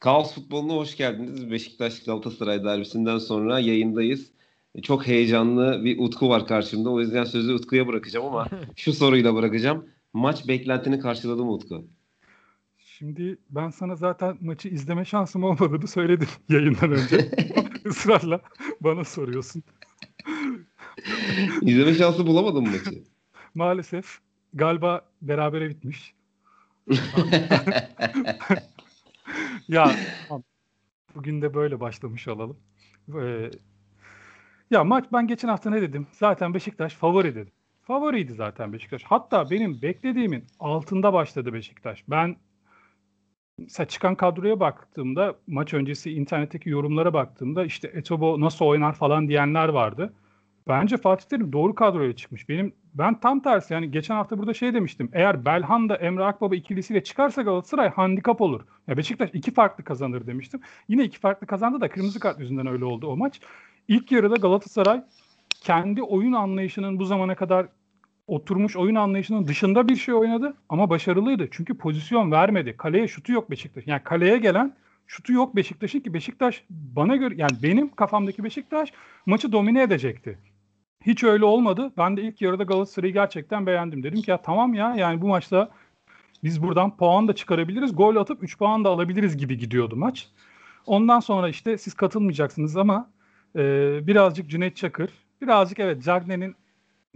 Kaos futboluna hoş geldiniz. Beşiktaş Galatasaray derbisinden sonra yayındayız. Çok heyecanlı bir Utku var karşımda. O yüzden sözü Utku'ya bırakacağım ama şu soruyla bırakacağım. Maç beklentini karşıladı mı Utku? Şimdi ben sana zaten maçı izleme şansım olmadığını söyledim yayından önce. Israrla bana soruyorsun. İzleme şansı bulamadın mı maçı? Maalesef. Galiba berabere bitmiş. Ya bugün de böyle başlamış olalım. Ee, ya maç ben geçen hafta ne dedim? Zaten Beşiktaş favori dedim. Favoriydi zaten Beşiktaş. Hatta benim beklediğimin altında başladı Beşiktaş. Ben mesela çıkan kadroya baktığımda maç öncesi internetteki yorumlara baktığımda işte Etobo nasıl oynar falan diyenler vardı. Bence Fatih Terim doğru kadroya çıkmış. Benim ben tam tersi yani geçen hafta burada şey demiştim. Eğer Belhanda Emre Akbaba ikilisiyle çıkarsa Galatasaray handikap olur. Ya Beşiktaş iki farklı kazanır demiştim. Yine iki farklı kazandı da kırmızı kart yüzünden öyle oldu o maç. İlk yarıda Galatasaray kendi oyun anlayışının bu zamana kadar oturmuş oyun anlayışının dışında bir şey oynadı ama başarılıydı. Çünkü pozisyon vermedi. Kaleye şutu yok Beşiktaş. Yani kaleye gelen şutu yok Beşiktaş'ın ki Beşiktaş bana göre yani benim kafamdaki Beşiktaş maçı domine edecekti. Hiç öyle olmadı. Ben de ilk yarıda Galatasaray'ı gerçekten beğendim. Dedim ki ya tamam ya yani bu maçta biz buradan puan da çıkarabiliriz. Gol atıp 3 puan da alabiliriz gibi gidiyordu maç. Ondan sonra işte siz katılmayacaksınız ama e, birazcık Cüneyt Çakır, birazcık evet Cagney'in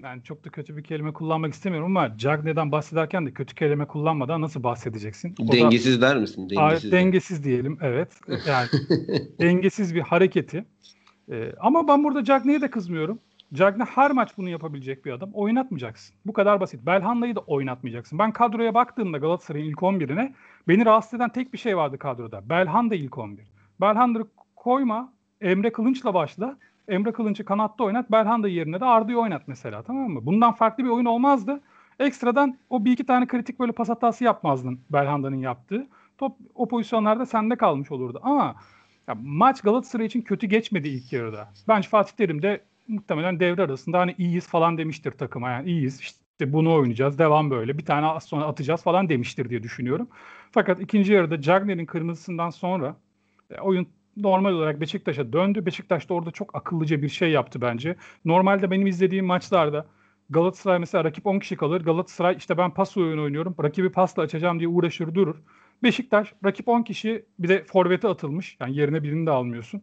yani çok da kötü bir kelime kullanmak istemiyorum ama Cagney'den bahsederken de kötü kelime kullanmadan nasıl bahsedeceksin? O dengesiz da, der misin? Dengesiz, dengesiz diyelim evet. Yani dengesiz bir hareketi. Ee, ama ben burada Cagney'e de kızmıyorum. Cagney her maç bunu yapabilecek bir adam. Oynatmayacaksın. Bu kadar basit. Belhanda'yı da oynatmayacaksın. Ben kadroya baktığımda Galatasaray'ın ilk 11'ine beni rahatsız eden tek bir şey vardı kadroda. Belhanda ilk 11. Belhanda'yı koyma. Emre Kılınç'la başla. Emre Kılınç'ı kanatta oynat. Belhanda yerine de Arda'yı oynat mesela tamam mı? Bundan farklı bir oyun olmazdı. Ekstradan o bir iki tane kritik böyle pas hatası yapmazdın Belhanda'nın yaptığı. Top o pozisyonlarda sende kalmış olurdu. Ama ya, maç Galatasaray için kötü geçmedi ilk yarıda. Bence Fatih Terim de muhtemelen devre arasında hani iyiyiz falan demiştir takıma. Yani iyiyiz işte bunu oynayacağız devam böyle bir tane az sonra atacağız falan demiştir diye düşünüyorum. Fakat ikinci yarıda Cagney'in kırmızısından sonra e, oyun normal olarak Beşiktaş'a döndü. Beşiktaş da orada çok akıllıca bir şey yaptı bence. Normalde benim izlediğim maçlarda Galatasaray mesela rakip 10 kişi kalır. Galatasaray işte ben pas oyunu oynuyorum. Rakibi pasla açacağım diye uğraşır durur. Beşiktaş rakip 10 kişi bir de forvete atılmış. Yani yerine birini de almıyorsun.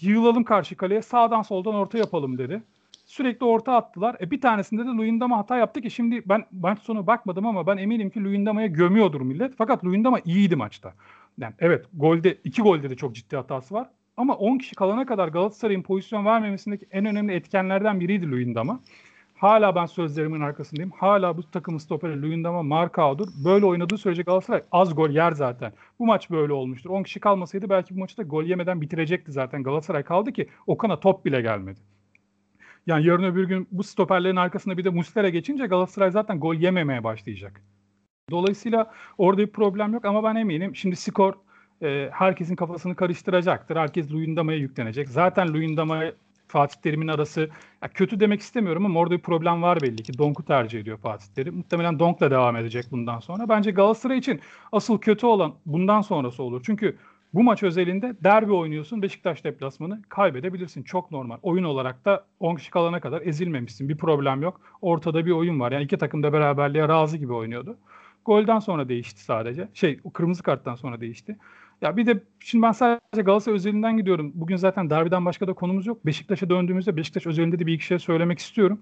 Yığılalım karşı kaleye sağdan soldan orta yapalım dedi. Sürekli orta attılar. E bir tanesinde de Luyendama hata yaptı ki şimdi ben maç sonu bakmadım ama ben eminim ki Luyendama'ya gömüyordur millet. Fakat Luyendama iyiydi maçta. Yani evet golde iki golde de çok ciddi hatası var. Ama 10 kişi kalana kadar Galatasaray'ın pozisyon vermemesindeki en önemli etkenlerden biriydi Luyendama. Hala ben sözlerimin arkasındayım. Hala bu takımın stoperi Luyendama Markao'dur. Böyle oynadığı sürece Galatasaray az gol yer zaten. Bu maç böyle olmuştur. 10 kişi kalmasaydı belki bu maçı da gol yemeden bitirecekti zaten. Galatasaray kaldı ki Okan'a top bile gelmedi. Yani yarın öbür gün bu stoperlerin arkasında bir de Muslera geçince Galatasaray zaten gol yememeye başlayacak. Dolayısıyla orada bir problem yok ama ben eminim şimdi skor e, herkesin kafasını karıştıracaktır. Herkes Luyendama'ya yüklenecek. Zaten Luyendama Fatih Terim'in arası ya kötü demek istemiyorum ama orada bir problem var belli ki. Donk'u tercih ediyor Fatih Terim. Muhtemelen Donk'la devam edecek bundan sonra. Bence Galatasaray için asıl kötü olan bundan sonrası olur. Çünkü bu maç özelinde derbi oynuyorsun. Beşiktaş deplasmanı kaybedebilirsin. Çok normal. Oyun olarak da 10 kişi kalana kadar ezilmemişsin. Bir problem yok. Ortada bir oyun var. Yani iki takım da beraberliğe razı gibi oynuyordu. Golden sonra değişti sadece. Şey o kırmızı karttan sonra değişti. Ya bir de şimdi ben sadece Galatasaray özelinden gidiyorum. Bugün zaten derbiden başka da konumuz yok. Beşiktaş'a döndüğümüzde Beşiktaş özelinde de bir iki şey söylemek istiyorum.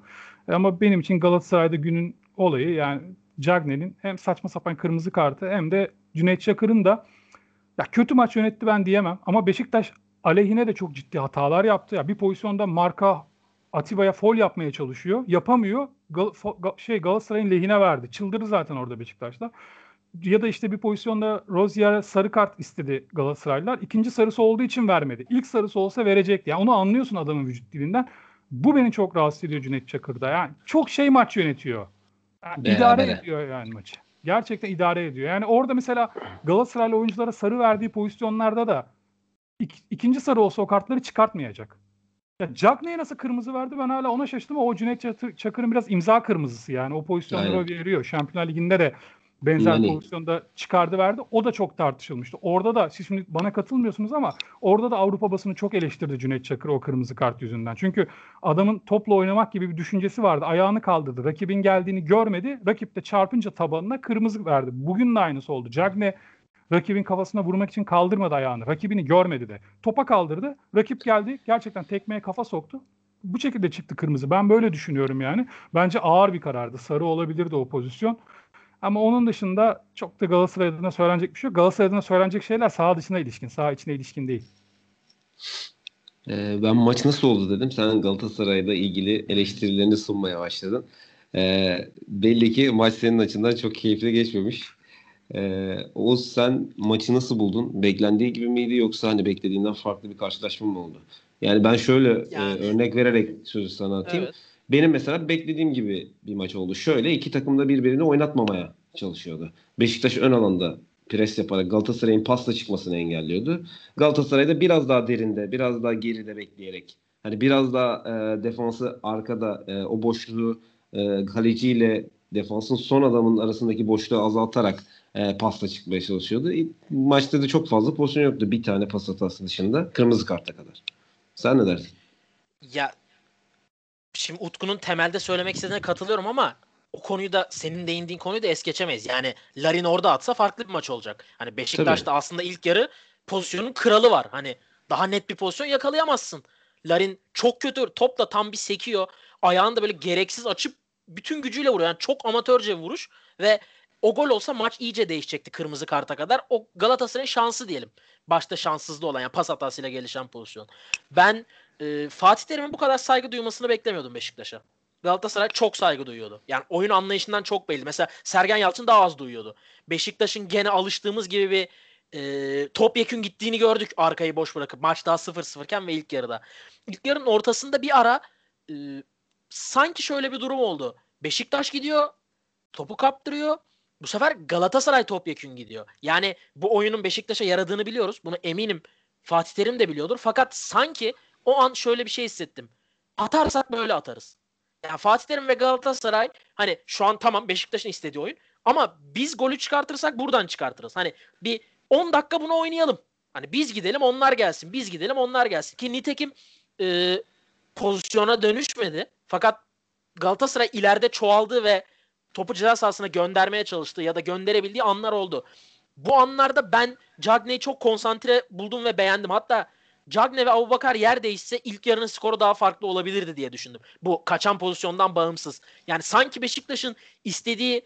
Ama benim için Galatasaray'da günün olayı yani Cagney'in hem saçma sapan kırmızı kartı hem de Cüneyt Çakır'ın da ya kötü maç yönetti ben diyemem. Ama Beşiktaş aleyhine de çok ciddi hatalar yaptı. Ya bir pozisyonda marka Atiba'ya fol yapmaya çalışıyor. Yapamıyor. Gal- Ga- şey Galatasaray'ın lehine verdi. Çıldırdı zaten orada Beşiktaş'ta. Ya da işte bir pozisyonda Rozier'e sarı kart istedi Galatasaraylılar. İkinci sarısı olduğu için vermedi. İlk sarısı olsa verecekti. Yani onu anlıyorsun adamın vücut dilinden. Bu beni çok rahatsız ediyor Cüneyt Çakır'da. Yani çok şey maç yönetiyor. Yani idare ediyor yani maçı. Gerçekten idare ediyor. Yani orada mesela Galatasaraylı oyunculara sarı verdiği pozisyonlarda da ik, ikinci sarı olsa o kartları çıkartmayacak. Ya Cagney'e nasıl kırmızı verdi ben hala ona şaştım o Cüneyt Çakır'ın biraz imza kırmızısı yani o pozisyonları Aynen. veriyor. Şampiyonlar Ligi'nde de benzer Yani- pozisyonda çıkardı verdi. O da çok tartışılmıştı. Orada da siz şimdi bana katılmıyorsunuz ama orada da Avrupa basını çok eleştirdi Cüneyt Çakır o kırmızı kart yüzünden. Çünkü adamın topla oynamak gibi bir düşüncesi vardı. Ayağını kaldırdı. Rakibin geldiğini görmedi. Rakip de çarpınca tabanına kırmızı verdi. Bugün de aynısı oldu. Cagne rakibin kafasına vurmak için kaldırmadı ayağını. Rakibini görmedi de. Topa kaldırdı. Rakip geldi. Gerçekten tekmeye kafa soktu. Bu şekilde çıktı kırmızı. Ben böyle düşünüyorum yani. Bence ağır bir karardı. Sarı olabilirdi o pozisyon. Ama onun dışında çok da Galatasaray adına söylenecek bir şey yok. Galatasaray adına söylenecek şeyler saha dışına ilişkin, saha içine ilişkin değil. Ee, ben maç nasıl oldu dedim. Sen Galatasaray'la ilgili eleştirilerini sunmaya başladın. Ee, belli ki maç senin açından çok keyifli geçmemiş. Ee, Oğuz sen maçı nasıl buldun? Beklendiği gibi miydi yoksa hani beklediğinden farklı bir karşılaşma mı oldu? Yani ben şöyle e, Yani- örnek vererek sözü sana atayım. Evet. Benim mesela beklediğim gibi bir maç oldu. Şöyle iki takım da birbirini oynatmamaya çalışıyordu. Beşiktaş ön alanda pres yaparak Galatasaray'ın pasla çıkmasını engelliyordu. Galatasaray da biraz daha derinde, biraz daha geride bekleyerek hani biraz daha e, defansı arkada e, o boşluğu e, kaleciyle defansın son adamın arasındaki boşluğu azaltarak e, pasla çıkmaya çalışıyordu. İlk maçta da çok fazla pozisyon yoktu. Bir tane pas hatası dışında kırmızı karta kadar. Sen ne dersin? Ya şimdi Utku'nun temelde söylemek istediğine katılıyorum ama o konuyu da senin değindiğin konuyu da es geçemeyiz. Yani Larin orada atsa farklı bir maç olacak. Hani Beşiktaş'ta aslında ilk yarı pozisyonun kralı var. Hani daha net bir pozisyon yakalayamazsın. Larin çok kötü topla tam bir sekiyor. Ayağını da böyle gereksiz açıp bütün gücüyle vuruyor. Yani çok amatörce bir vuruş ve o gol olsa maç iyice değişecekti kırmızı karta kadar. O Galatasaray'ın şansı diyelim. Başta şanssızlığı olan yani pas hatasıyla gelişen pozisyon. Ben e, Fatih Terim'in bu kadar saygı duymasını beklemiyordum Beşiktaş'a. Galatasaray çok saygı duyuyordu. Yani oyun anlayışından çok belli. Mesela Sergen Yalçın daha az duyuyordu. Beşiktaş'ın gene alıştığımız gibi bir e, topyekün gittiğini gördük arkayı boş bırakıp. Maç daha 0-0 iken ve ilk yarıda. İlk yarının ortasında bir ara e, sanki şöyle bir durum oldu. Beşiktaş gidiyor, topu kaptırıyor. Bu sefer Galatasaray topyekün gidiyor. Yani bu oyunun Beşiktaş'a yaradığını biliyoruz. Bunu eminim Fatih Terim de biliyordur. Fakat sanki o an şöyle bir şey hissettim. Atarsak böyle atarız. Yani Fatih Terim ve Galatasaray hani şu an tamam Beşiktaş'ın istediği oyun ama biz golü çıkartırsak buradan çıkartırız. Hani bir 10 dakika bunu oynayalım. Hani biz gidelim onlar gelsin. Biz gidelim onlar gelsin. Ki nitekim e, pozisyona dönüşmedi. Fakat Galatasaray ileride çoğaldı ve topu ceza sahasına göndermeye çalıştı ya da gönderebildiği anlar oldu. Bu anlarda ben Cagney'i çok konsantre buldum ve beğendim. Hatta Cagney ve Abubakar yer değişse ilk yarının skoru daha farklı olabilirdi diye düşündüm. Bu kaçan pozisyondan bağımsız. Yani sanki Beşiktaş'ın istediği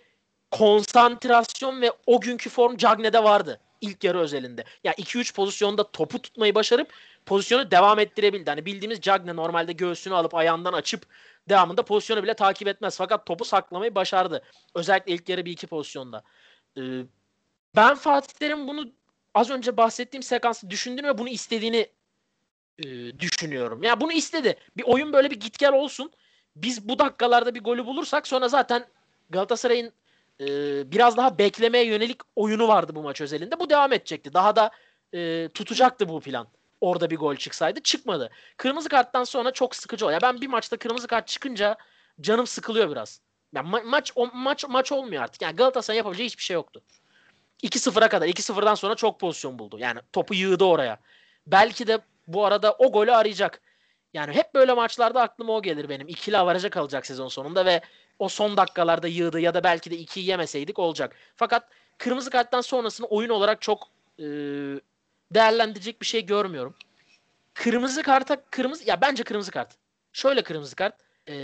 konsantrasyon ve o günkü form Cagney'de vardı. ilk yarı özelinde. Ya 2-3 pozisyonda topu tutmayı başarıp pozisyonu devam ettirebildi. Hani bildiğimiz Cagney normalde göğsünü alıp ayağından açıp devamında pozisyonu bile takip etmez. Fakat topu saklamayı başardı. Özellikle ilk yarı bir iki pozisyonda. Ee, ben Fatih Terim bunu az önce bahsettiğim sekansı düşündüğünü ve bunu istediğini e, düşünüyorum. Ya yani bunu istedi. Bir oyun böyle bir git gel olsun. Biz bu dakikalarda bir golü bulursak sonra zaten Galatasaray'ın e, biraz daha beklemeye yönelik oyunu vardı bu maç özelinde. Bu devam edecekti. Daha da e, tutacaktı bu plan. Orada bir gol çıksaydı. Çıkmadı. Kırmızı karttan sonra çok sıkıcı oluyor. Ya ben bir maçta kırmızı kart çıkınca canım sıkılıyor biraz. Yani ma- maç o, maç maç olmuyor artık. Yani Galatasaray yapabileceği hiçbir şey yoktu. 2-0'a kadar. 2-0'dan sonra çok pozisyon buldu. Yani topu yığdı oraya. Belki de bu arada o golü arayacak. Yani hep böyle maçlarda aklıma o gelir benim. İkili avaraja kalacak sezon sonunda ve o son dakikalarda yığdı ya da belki de ikiyi yemeseydik olacak. Fakat kırmızı karttan sonrasını oyun olarak çok e, değerlendirecek bir şey görmüyorum. Kırmızı karta kırmızı ya bence kırmızı kart. Şöyle kırmızı kart. E,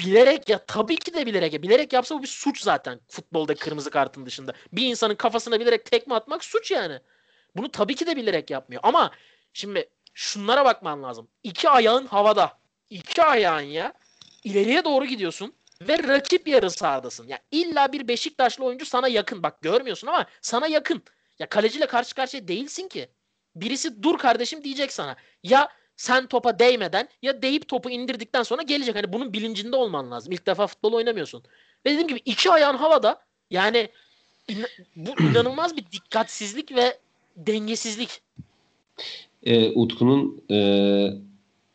bilerek ya tabii ki de bilerek ya. Bilerek yapsa bu bir suç zaten futbolda kırmızı kartın dışında. Bir insanın kafasına bilerek tekme atmak suç yani. Bunu tabii ki de bilerek yapmıyor. Ama şimdi şunlara bakman lazım. İki ayağın havada. İki ayağın ya. ileriye doğru gidiyorsun ve rakip yarı sahadasın. Ya illa bir Beşiktaşlı oyuncu sana yakın. Bak görmüyorsun ama sana yakın. Ya kaleciyle karşı karşıya değilsin ki. Birisi dur kardeşim diyecek sana. Ya sen topa değmeden ya değip topu indirdikten sonra gelecek. Hani bunun bilincinde olman lazım. İlk defa futbol oynamıyorsun. Ve dediğim gibi iki ayağın havada. Yani in- bu inanılmaz bir dikkatsizlik ve dengesizlik. E, Utku'nun e,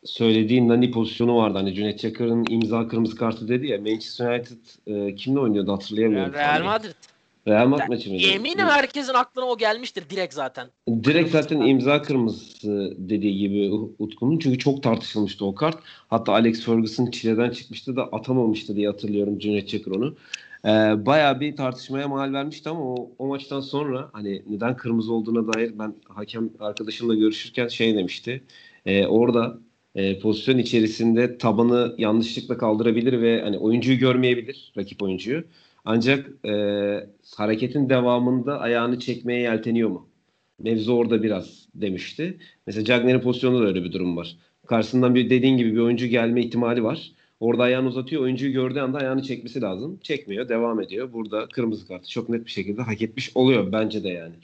söylediğin Nani pozisyonu vardı. Hani Cüneyt Çakır'ın imza kırmızı kartı dedi ya. Manchester United e, kimle oynuyordu hatırlayamıyorum. Real Madrid. Real Madrid maçı mıydı? Eminim herkesin aklına o gelmiştir direkt zaten. Direkt zaten imza kırmızısı dediği gibi Utku'nun. Çünkü çok tartışılmıştı o kart. Hatta Alex Ferguson çileden çıkmıştı da atamamıştı diye hatırlıyorum Cüneyt Çakır onu. Ee, bayağı bir tartışmaya mal vermişti ama o, o maçtan sonra hani neden kırmızı olduğuna dair ben hakem arkadaşımla görüşürken şey demişti. Ee, orada e, pozisyon içerisinde tabanı yanlışlıkla kaldırabilir ve hani oyuncuyu görmeyebilir rakip oyuncuyu. Ancak e, hareketin devamında ayağını çekmeye yelteniyor mu? Mevzu orada biraz demişti. Mesela Cagney'in pozisyonunda da öyle bir durum var. Karşısından bir dediğin gibi bir oyuncu gelme ihtimali var. Orada ayağını uzatıyor. Oyuncuyu gördüğü anda ayağını çekmesi lazım. Çekmiyor. Devam ediyor. Burada kırmızı kartı çok net bir şekilde hak etmiş oluyor bence de yani.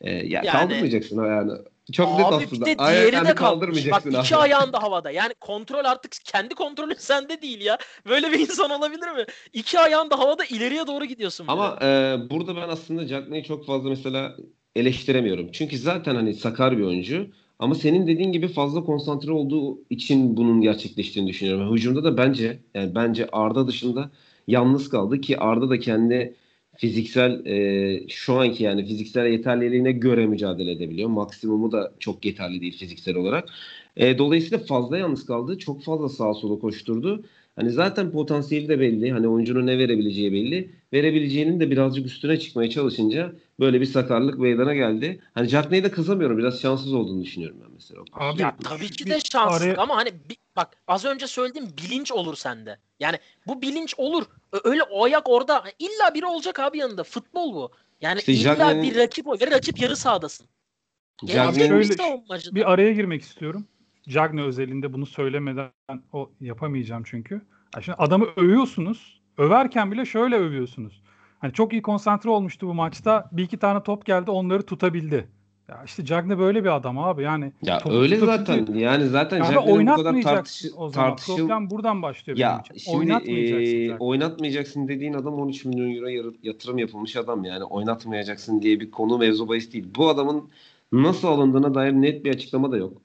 Ee, ya yani, kaldırmayacaksın ayağını. Çok abi net aslında. Bir de diğeri de kalmış. Bak iki ayağın da havada. Yani kontrol artık kendi kontrolün sende değil ya. Böyle bir insan olabilir mi? İki ayağın da havada ileriye doğru gidiyorsun. Ama e, burada ben aslında Jackney'i çok fazla mesela eleştiremiyorum. Çünkü zaten hani sakar bir oyuncu. Ama senin dediğin gibi fazla konsantre olduğu için bunun gerçekleştiğini düşünüyorum. Hücumda da bence yani bence Arda dışında yalnız kaldı ki Arda da kendi fiziksel e, şu anki yani fiziksel yeterliliğine göre mücadele edebiliyor. Maksimumu da çok yeterli değil fiziksel olarak. E, dolayısıyla fazla yalnız kaldı. Çok fazla sağa sola koşturdu. Hani zaten potansiyeli de belli. Hani oyuncunun ne verebileceği belli. Verebileceğinin de birazcık üstüne çıkmaya çalışınca böyle bir sakarlık meydana geldi. Hani Jack Ney'de kızamıyorum. Biraz şanssız olduğunu düşünüyorum ben mesela. Abi, ya tabii ki de şanssız araya... ama hani bak az önce söylediğim bilinç olur sende. Yani bu bilinç olur. Öyle o ayak orada illa biri olacak abi yanında. Futbol bu. Yani işte illa Jack bir rakip o ve rakip yarı sahadasın. Şöyle, bir araya girmek istiyorum. Cagne özelinde bunu söylemeden o yapamayacağım çünkü. Yani şimdi adamı övüyorsunuz. Överken bile şöyle övüyorsunuz. Hani çok iyi konsantre olmuştu bu maçta. Bir iki tane top geldi onları tutabildi. Ya işte Cagne böyle bir adam abi yani. Ya öyle zaten yani zaten yani Cagne'nin bu kadar tartış o zaman. tartışıl... Problem buradan başlıyor ya, benim için. Şimdi, oynatmayacaksın. E, oynatmayacaksın dediğin adam 13 milyon euro yatırım yapılmış adam yani oynatmayacaksın diye bir konu mevzu bahis değil. Bu adamın nasıl alındığına dair net bir açıklama da yok.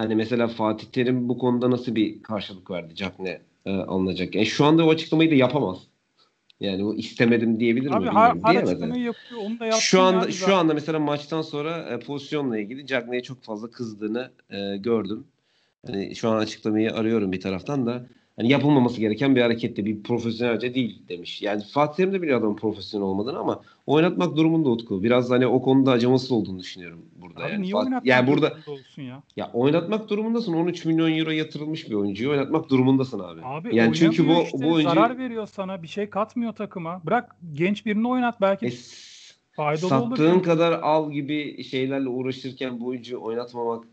Hani mesela Fatih Terim bu konuda nasıl bir karşılık verdi Cagne e, alınacak? Yani şu anda o açıklamayı da yapamaz. Yani o istemedim diyebilir Abi, mi bilmiyorum. Har, açıklamayı yapıyor. Onu da şu anda şu anda mesela maçtan sonra e, pozisyonla ilgili Cagney'e çok fazla kızdığını e, gördüm. Hani şu an açıklamayı arıyorum bir taraftan da hani yapılmaması gereken bir hareketti. Bir profesyonelce değil demiş. Yani Fatih Terim de biliyor adamın profesyonel olmadığını ama oynatmak durumunda Utku. Biraz hani o konuda acımasız olduğunu düşünüyorum burada. Abi yani. niye oynatmak yani burada olsun ya? Ya oynatmak durumundasın. 13 milyon euro yatırılmış bir oyuncuyu oynatmak durumundasın abi. Abi yani çünkü bu işte, bu oyuncu zarar veriyor sana. Bir şey katmıyor takıma. Bırak genç birini oynat belki. E, faydalı sattığın olur. kadar al gibi şeylerle uğraşırken bu oyuncuyu oynatmamak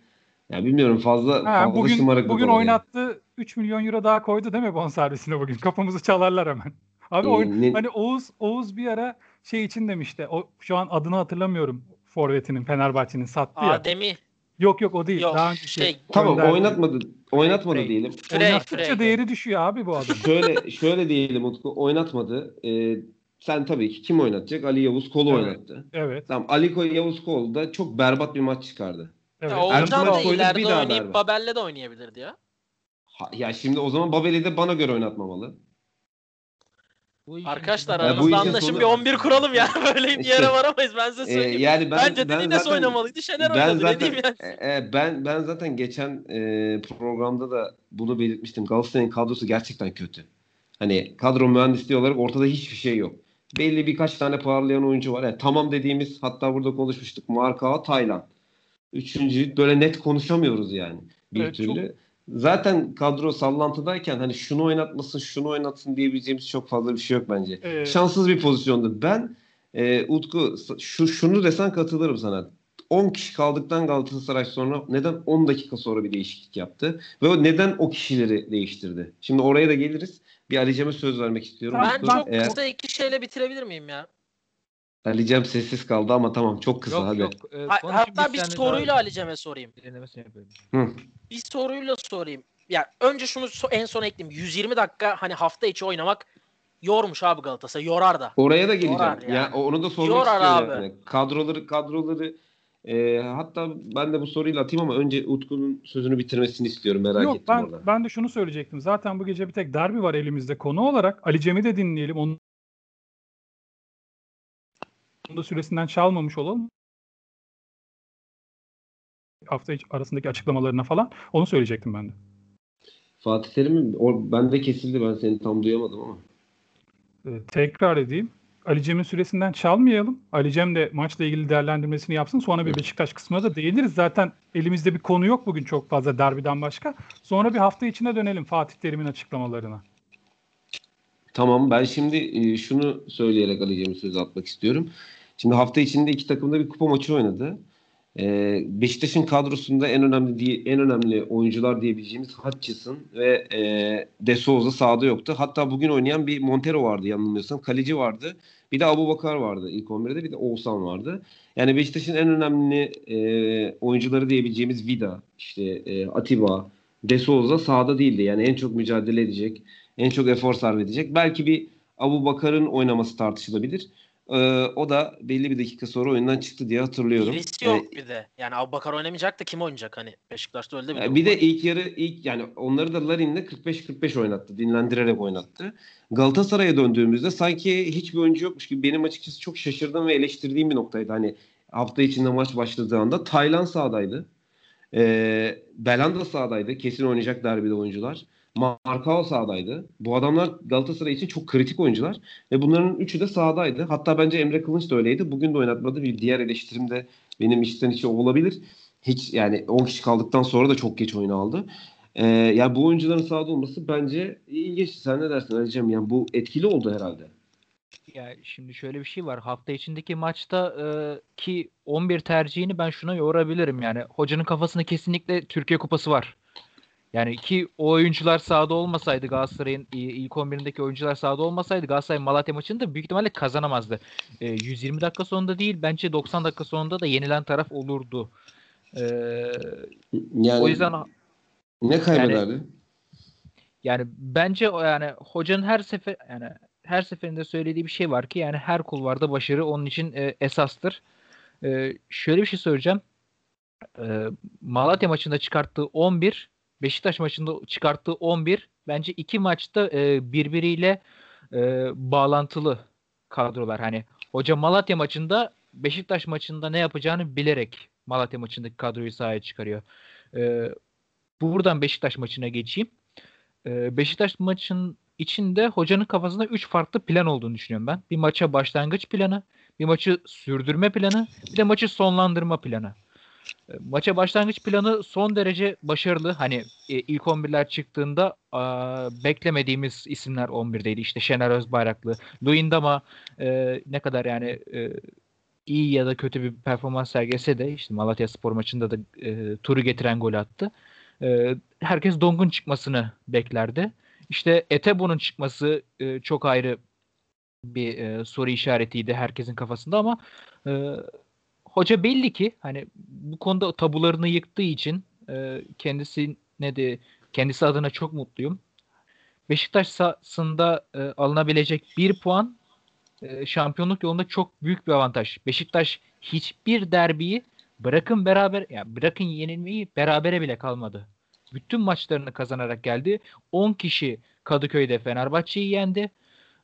ya bilmiyorum fazla ha, fazla bugün, şımarıklık Bugün oynattı. Yani. 3 milyon euro daha koydu değil mi bonservisine bugün? Kapımızı çalarlar hemen. Abi ee, oyun, ne... hani Oğuz Oğuz bir ara şey için demişti. O şu an adını hatırlamıyorum. Forvet'inin Fenerbahçe'nin sattı ya. Ademi. Yok yok o değil. Yok, Daha önce şey. Tamam oynatmadı. Oynatmadı Frey. diyelim. Frey, Oynattıkça Frey. değeri düşüyor abi bu adam. şöyle şöyle diyelim Utku. Oynatmadı. Ee, sen tabii ki kim oynatacak? Ali Yavuz Kolu evet. oynattı. Evet. Tamam Ali Yavuz Kol da çok berbat bir maç çıkardı. Evet. Ya, Oğuzcan da ileride oynayıp Babel'le de oynayabilirdi ya. Ha, ya şimdi o zaman Babel'i de bana göre oynatmamalı. Arkadaşlar aramızda yani anlaşın sonu... bir 11 kuralım ya. Böyle bir yere varamayız ben size e, söyleyeyim. E, yani ben, Bence ben Dines oynamalıydı. Şener ben oynadı. Zaten, yani. E, e, ben, ben zaten geçen e, programda da bunu belirtmiştim. Galatasaray'ın kadrosu gerçekten kötü. Hani kadro mühendisliği olarak ortada hiçbir şey yok. Belli birkaç tane parlayan oyuncu var. Yani tamam dediğimiz hatta burada konuşmuştuk. Marka Taylan. Üçüncü böyle net konuşamıyoruz yani. Bir evet, türlü. Çok zaten kadro sallantıdayken hani şunu oynatmasın şunu oynatsın diyebileceğimiz çok fazla bir şey yok bence. Ee, Şanssız bir pozisyondu. Ben e, Utku şu şunu desen katılırım sana. 10 kişi kaldıktan Galatasaray sonra neden 10 dakika sonra bir değişiklik yaptı? Ve o neden o kişileri değiştirdi? Şimdi oraya da geliriz. Bir Ali Cem'e söz vermek istiyorum. Ben Utku, çok eğer... kısa iki şeyle bitirebilir miyim ya? Ali Cem sessiz kaldı ama tamam çok kısa yok, hadi. Yok, e, hatta bir soruyla daha... Ali Cem'e sorayım. Hı. Bir soruyla sorayım. Ya önce şunu en son ekleyeyim. 120 dakika hani hafta içi oynamak yormuş abi Galatasaray. Yorar da. Oraya da geleceğim. ya yani. onu da sormak Yorar istiyorum. Abi. Yani. Kadroları kadroları E, hatta ben de bu soruyla atayım ama önce Utku'nun sözünü bitirmesini istiyorum merak Yok, ettim ben, orada. ben de şunu söyleyecektim. Zaten bu gece bir tek derbi var elimizde konu olarak. Ali Cem'i de dinleyelim. Onun da süresinden çalmamış olalım. Hafta arasındaki açıklamalarına falan. Onu söyleyecektim ben de. Fatih Terim'in o, bende kesildi ben seni tam duyamadım ama. Ee, tekrar edeyim. Ali Cem'in süresinden çalmayalım. Ali Cem de maçla ilgili değerlendirmesini yapsın. Sonra bir Beşiktaş kısmına da değiniriz. Zaten elimizde bir konu yok bugün çok fazla derbiden başka. Sonra bir hafta içine dönelim Fatih Terim'in açıklamalarına. Tamam ben şimdi e, şunu söyleyerek Ali Cem'e söz atmak istiyorum. Şimdi hafta içinde iki takım da bir kupa maçı oynadı. Ee, Beşiktaş'ın kadrosunda en önemli en önemli oyuncular diyebileceğimiz Hutchison ve e, De Souza sahada yoktu. Hatta bugün oynayan bir Montero vardı yanılmıyorsam. Kaleci vardı. Bir de Abu Bakar vardı ilk 11'de bir de Oğuzhan vardı. Yani Beşiktaş'ın en önemli e, oyuncuları diyebileceğimiz Vida, işte e, Atiba, De Souza sahada değildi. Yani en çok mücadele edecek, en çok efor sarf edecek. Belki bir Abu Bakar'ın oynaması tartışılabilir. Ee, o da belli bir dakika sonra oyundan çıktı diye hatırlıyorum. İlgisi yok Ee, bir de. Yani Abubakar oynamayacak da kim oynayacak hani? Beşiktaş'ta öyle bir bir, durum bir de var. ilk yarı ilk yani onları da Larin'le 45-45 oynattı. Dinlendirerek oynattı. Galatasaray'a döndüğümüzde sanki hiçbir oyuncu yokmuş gibi benim açıkçası çok şaşırdığım ve eleştirdiğim bir noktaydı. Hani hafta içinde maç başladığı anda Taylan sahadaydı. Ee, Belanda sahadaydı. Kesin oynayacak derbide oyuncular. Markao sahadaydı. Bu adamlar Galatasaray için çok kritik oyuncular. Ve bunların üçü de sahadaydı. Hatta bence Emre Kılınç da öyleydi. Bugün de oynatmadı. Bir diğer eleştirim de benim içten içe olabilir. Hiç yani 10 kişi kaldıktan sonra da çok geç oyunu aldı. Ee, yani bu oyuncuların sahada olması bence ilginç. Sen ne dersin Ali'cim? Yani bu etkili oldu herhalde. Ya şimdi şöyle bir şey var. Hafta içindeki maçta e, ki 11 tercihini ben şuna yorabilirim. Yani hocanın kafasında kesinlikle Türkiye Kupası var. Yani ki o oyuncular sahada olmasaydı Galatasaray'ın ilk 11'indeki oyuncular sahada olmasaydı Galatasaray Malatya maçını da büyük ihtimalle kazanamazdı. E, 120 dakika sonunda değil bence 90 dakika sonunda da yenilen taraf olurdu. E, Yani o yüzden ne kaybederdi? yani bence o yani hocanın her sefer yani her seferinde söylediği bir şey var ki yani her kulvarda başarı onun için e, esastır. E, şöyle bir şey söyleyeceğim. E, Malatya maçında çıkarttığı 11, Beşiktaş maçında çıkarttığı 11 bence iki maçta e, birbiriyle e, bağlantılı kadrolar. Hani hoca Malatya maçında Beşiktaş maçında ne yapacağını bilerek Malatya maçındaki kadroyu sahaya çıkarıyor. E, buradan Beşiktaş maçına geçeyim. Ee, Beşiktaş maçın içinde hocanın kafasında 3 farklı plan olduğunu düşünüyorum ben. Bir maça başlangıç planı, bir maçı sürdürme planı, bir de maçı sonlandırma planı. Ee, Maça başlangıç planı son derece başarılı. Hani e, ilk 11'ler çıktığında beklemediğimiz isimler 11'deydi. İşte Şener Özbayraklı, Luyendama e, ne kadar yani e, iyi ya da kötü bir performans sergilese de işte Malatya Spor maçında da e, turu getiren gol attı. E, herkes Dong'un çıkmasını beklerdi. İşte Etebo'nun çıkması e, çok ayrı bir e, soru işaretiydi herkesin kafasında ama e, hoca belli ki hani bu konuda tabularını yıktığı için e, kendisi ne de kendisi adına çok mutluyum. Beşiktaş sahasında e, alınabilecek bir puan e, şampiyonluk yolunda çok büyük bir avantaj. Beşiktaş hiçbir derbiyi bırakın beraber ya bırakın yenilmeyi berabere bile kalmadı. Bütün maçlarını kazanarak geldi. 10 kişi Kadıköy'de Fenerbahçe'yi yendi.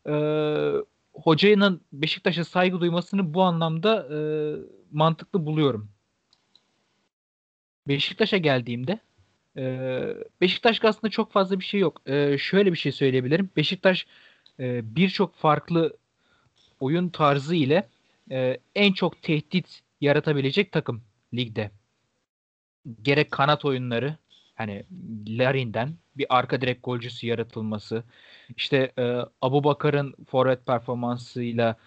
Ee, hocanın Beşiktaş'a saygı duymasını bu anlamda e, mantıklı buluyorum. Beşiktaş'a geldiğimde e, Beşiktaş aslında çok fazla bir şey yok. E, şöyle bir şey söyleyebilirim. Beşiktaş e, birçok farklı oyun tarzı ile e, en çok tehdit yaratabilecek takım ligde. Gerek kanat oyunları hani Larin'den bir arka direk golcüsü yaratılması. İşte e, Abu Bakar'ın forvet performansıyla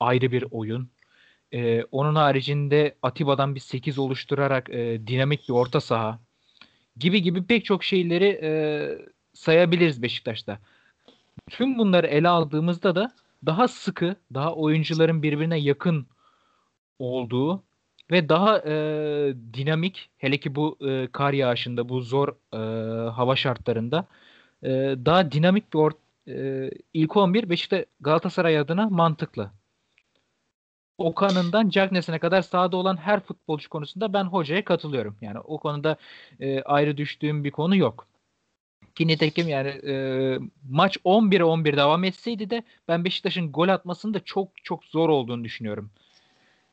ayrı bir oyun. E, onun haricinde Atiba'dan bir 8 oluşturarak e, dinamik bir orta saha gibi gibi pek çok şeyleri e, sayabiliriz Beşiktaş'ta. Tüm bunları ele aldığımızda da daha sıkı, daha oyuncuların birbirine yakın olduğu ve daha e, dinamik hele ki bu e, kar yağışında bu zor e, hava şartlarında e, daha dinamik bir or- e, ilk 11 Beşiktaş Galatasaray adına mantıklı. Okan'ından Cagney'sine kadar sahada olan her futbolcu konusunda ben hocaya katılıyorum. Yani o konuda e, ayrı düştüğüm bir konu yok. Ki nitekim yani e, maç 11'e 11 devam etseydi de ben Beşiktaş'ın gol atmasının da çok çok zor olduğunu düşünüyorum.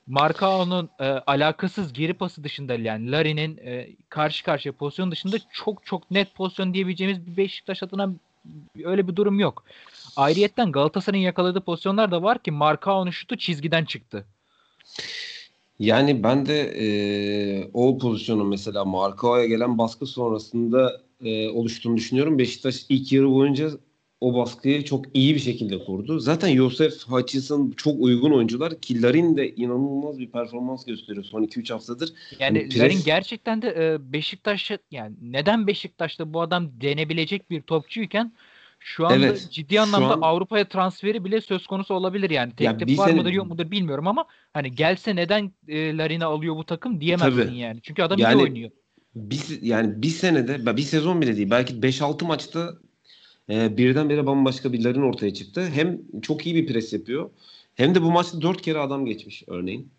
Markao'nun e, alakasız geri pası dışında yani Larin'in e, karşı karşıya pozisyon dışında çok çok net pozisyon diyebileceğimiz bir Beşiktaş adına öyle bir durum yok. Ayrıyetten Galatasaray'ın yakaladığı pozisyonlar da var ki Markao'nun şutu çizgiden çıktı. Yani ben de e, o pozisyonun mesela Markao'ya gelen baskı sonrasında e, oluştuğunu düşünüyorum. Beşiktaş ilk yarı boyunca o baskıyı çok iyi bir şekilde kurdu. Zaten Yosef Hutchinson çok uygun oyuncular. Ki Larin de inanılmaz bir performans gösteriyor son 2-3 haftadır. Yani hani pres... Larin gerçekten de e, Beşiktaş'a yani neden Beşiktaş'ta bu adam denebilecek bir topçuyken şu anda evet, ciddi anlamda an... Avrupa'ya transferi bile söz konusu olabilir yani. Teklif ya var sene... mıdır yok mudur bilmiyorum ama hani gelse neden e, Larin'i alıyor bu takım diyemezsin Tabii. yani. Çünkü adam yani, iyi oynuyor. Bir, yani bir senede bir sezon bile değil belki 5-6 maçta e, birdenbire bambaşka bir Larin ortaya çıktı. Hem çok iyi bir pres yapıyor hem de bu maçta 4 kere adam geçmiş örneğin.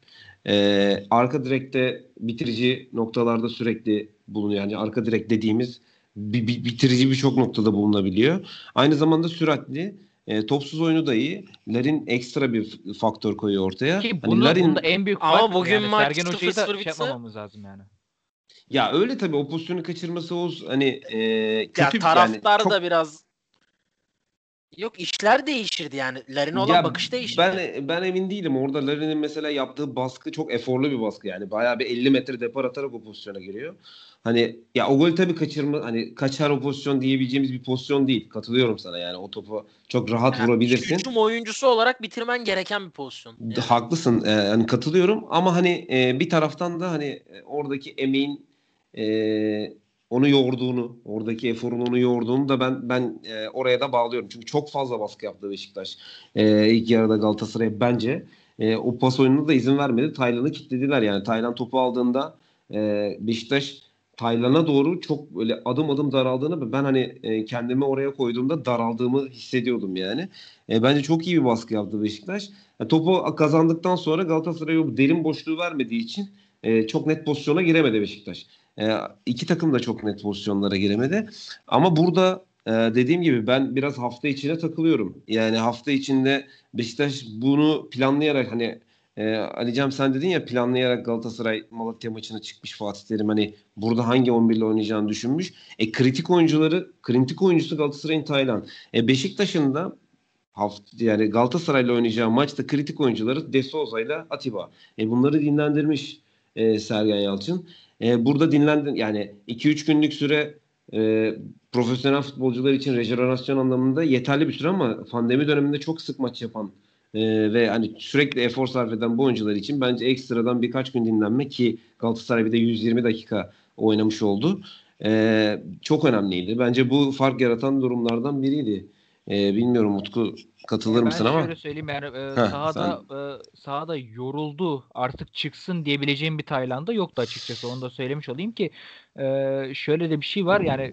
Ee, arka direkte bitirici noktalarda sürekli bulunuyor. Yani arka direk dediğimiz bir, bir, bitirici birçok noktada bulunabiliyor. Aynı zamanda süratli. E, topsuz oyunu da iyi. Larin ekstra bir faktör koyuyor ortaya. Ki bunun, hani Larin... bunda en büyük Ama bugün yani maç Sergen Hoca'yı da şey yapmamamız lazım yani. Ya öyle tabii o pozisyonu kaçırması Oğuz hani e, kötü ya taraftar yani, çok... da biraz Yok işler değişirdi yani. Larin'e olan ya bakış değişirdi. Ben ben emin değilim. Orada Larin'in mesela yaptığı baskı çok eforlu bir baskı yani. Bayağı bir 50 metre depar atarak o pozisyona giriyor. Hani ya o golü tabii kaçırma hani kaçar o pozisyon diyebileceğimiz bir pozisyon değil. Katılıyorum sana yani. O topu çok rahat yani vurabilirsin. Hücum oyuncusu olarak bitirmen gereken bir pozisyon. Yani. Haklısın. Ee, hani katılıyorum ama hani e, bir taraftan da hani e, oradaki emeğin e, onu yorduğunu, oradaki eforun onu yorduğunu da ben ben e, oraya da bağlıyorum. Çünkü çok fazla baskı yaptı Beşiktaş e, ilk yarıda Galatasaray'a bence. E, o pas oyununa da izin vermedi. Taylan'ı kilitlediler yani. Taylan topu aldığında e, Beşiktaş Taylan'a doğru çok böyle adım adım daraldığını ben hani e, kendimi oraya koyduğumda daraldığımı hissediyordum yani. E, bence çok iyi bir baskı yaptı Beşiktaş. E, topu kazandıktan sonra Galatasaray'a derin boşluğu vermediği için e, çok net pozisyona giremedi Beşiktaş. E, iki takım da çok net pozisyonlara giremedi. Ama burada e, dediğim gibi ben biraz hafta içine takılıyorum. Yani hafta içinde Beşiktaş bunu planlayarak hani e, Ali Cem sen dedin ya planlayarak Galatasaray Malatya maçına çıkmış Fatih Terim hani burada hangi 11 ile oynayacağını düşünmüş. E kritik oyuncuları kritik oyuncusu Galatasaray'ın Taylan. E Beşiktaş'ın da hafta yani Galatasaray'la oynayacağı maçta kritik oyuncuları De Souza ile Atiba. E bunları dinlendirmiş e, Sergen Yalçın. E, burada dinlendin yani 2-3 günlük süre e, profesyonel futbolcular için rejenerasyon anlamında yeterli bir süre ama pandemi döneminde çok sık maç yapan e, ve hani sürekli efor sarf eden bu oyuncular için bence ekstradan birkaç gün dinlenme ki Galatasaray bir de 120 dakika oynamış oldu. E, çok önemliydi. Bence bu fark yaratan durumlardan biriydi. E, bilmiyorum Utku katılır mısın ama. Ben şöyle söyleyeyim yani e, Heh, sahada sen... e, sahada yoruldu artık çıksın diyebileceğim bir Tayland'da yoktu açıkçası. Onu da söylemiş olayım ki e, şöyle de bir şey var yani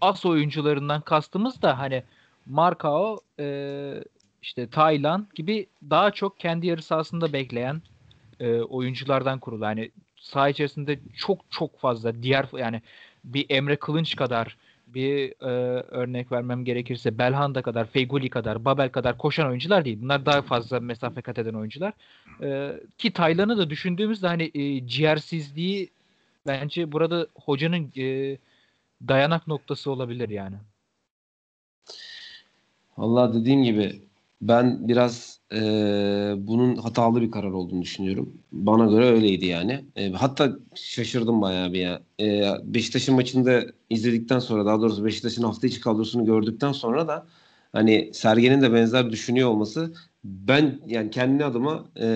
as oyuncularından kastımız da hani Markao e, işte Tayland gibi daha çok kendi yarı sahasında bekleyen e, oyunculardan kurulu. Yani saha içerisinde çok çok fazla diğer yani bir Emre Kılınç kadar bir e, örnek vermem gerekirse Belhanda kadar, Feyguli kadar, Babel kadar koşan oyuncular değil. Bunlar daha fazla mesafe kat eden oyuncular. E, ki Taylan'ı da düşündüğümüzde hani e, ciğersizliği bence burada hocanın e, dayanak noktası olabilir yani. Allah dediğim gibi ben biraz e, bunun hatalı bir karar olduğunu düşünüyorum. Bana göre öyleydi yani. E, hatta şaşırdım bayağı bir ya. E, Beşiktaş'ın maçında izledikten sonra daha doğrusu Beşiktaş'ın hafta içi kadrosunu gördükten sonra da hani Sergen'in de benzer düşünüyor olması ben yani kendi adıma e,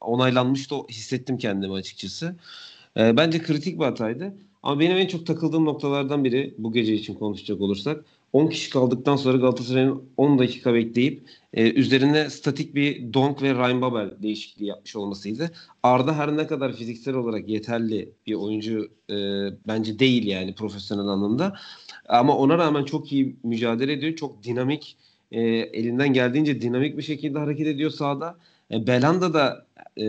onaylanmış da hissettim kendimi açıkçası. E, bence kritik bir hataydı. Ama benim en çok takıldığım noktalardan biri bu gece için konuşacak olursak 10 kişi kaldıktan sonra Galatasaray'ın 10 dakika bekleyip e, üzerine statik bir Donk ve Ryan Babel değişikliği yapmış olmasıydı. Arda her ne kadar fiziksel olarak yeterli bir oyuncu e, bence değil yani profesyonel anlamda. Ama ona rağmen çok iyi mücadele ediyor. Çok dinamik, e, elinden geldiğince dinamik bir şekilde hareket ediyor sahada. E, Belanda da e,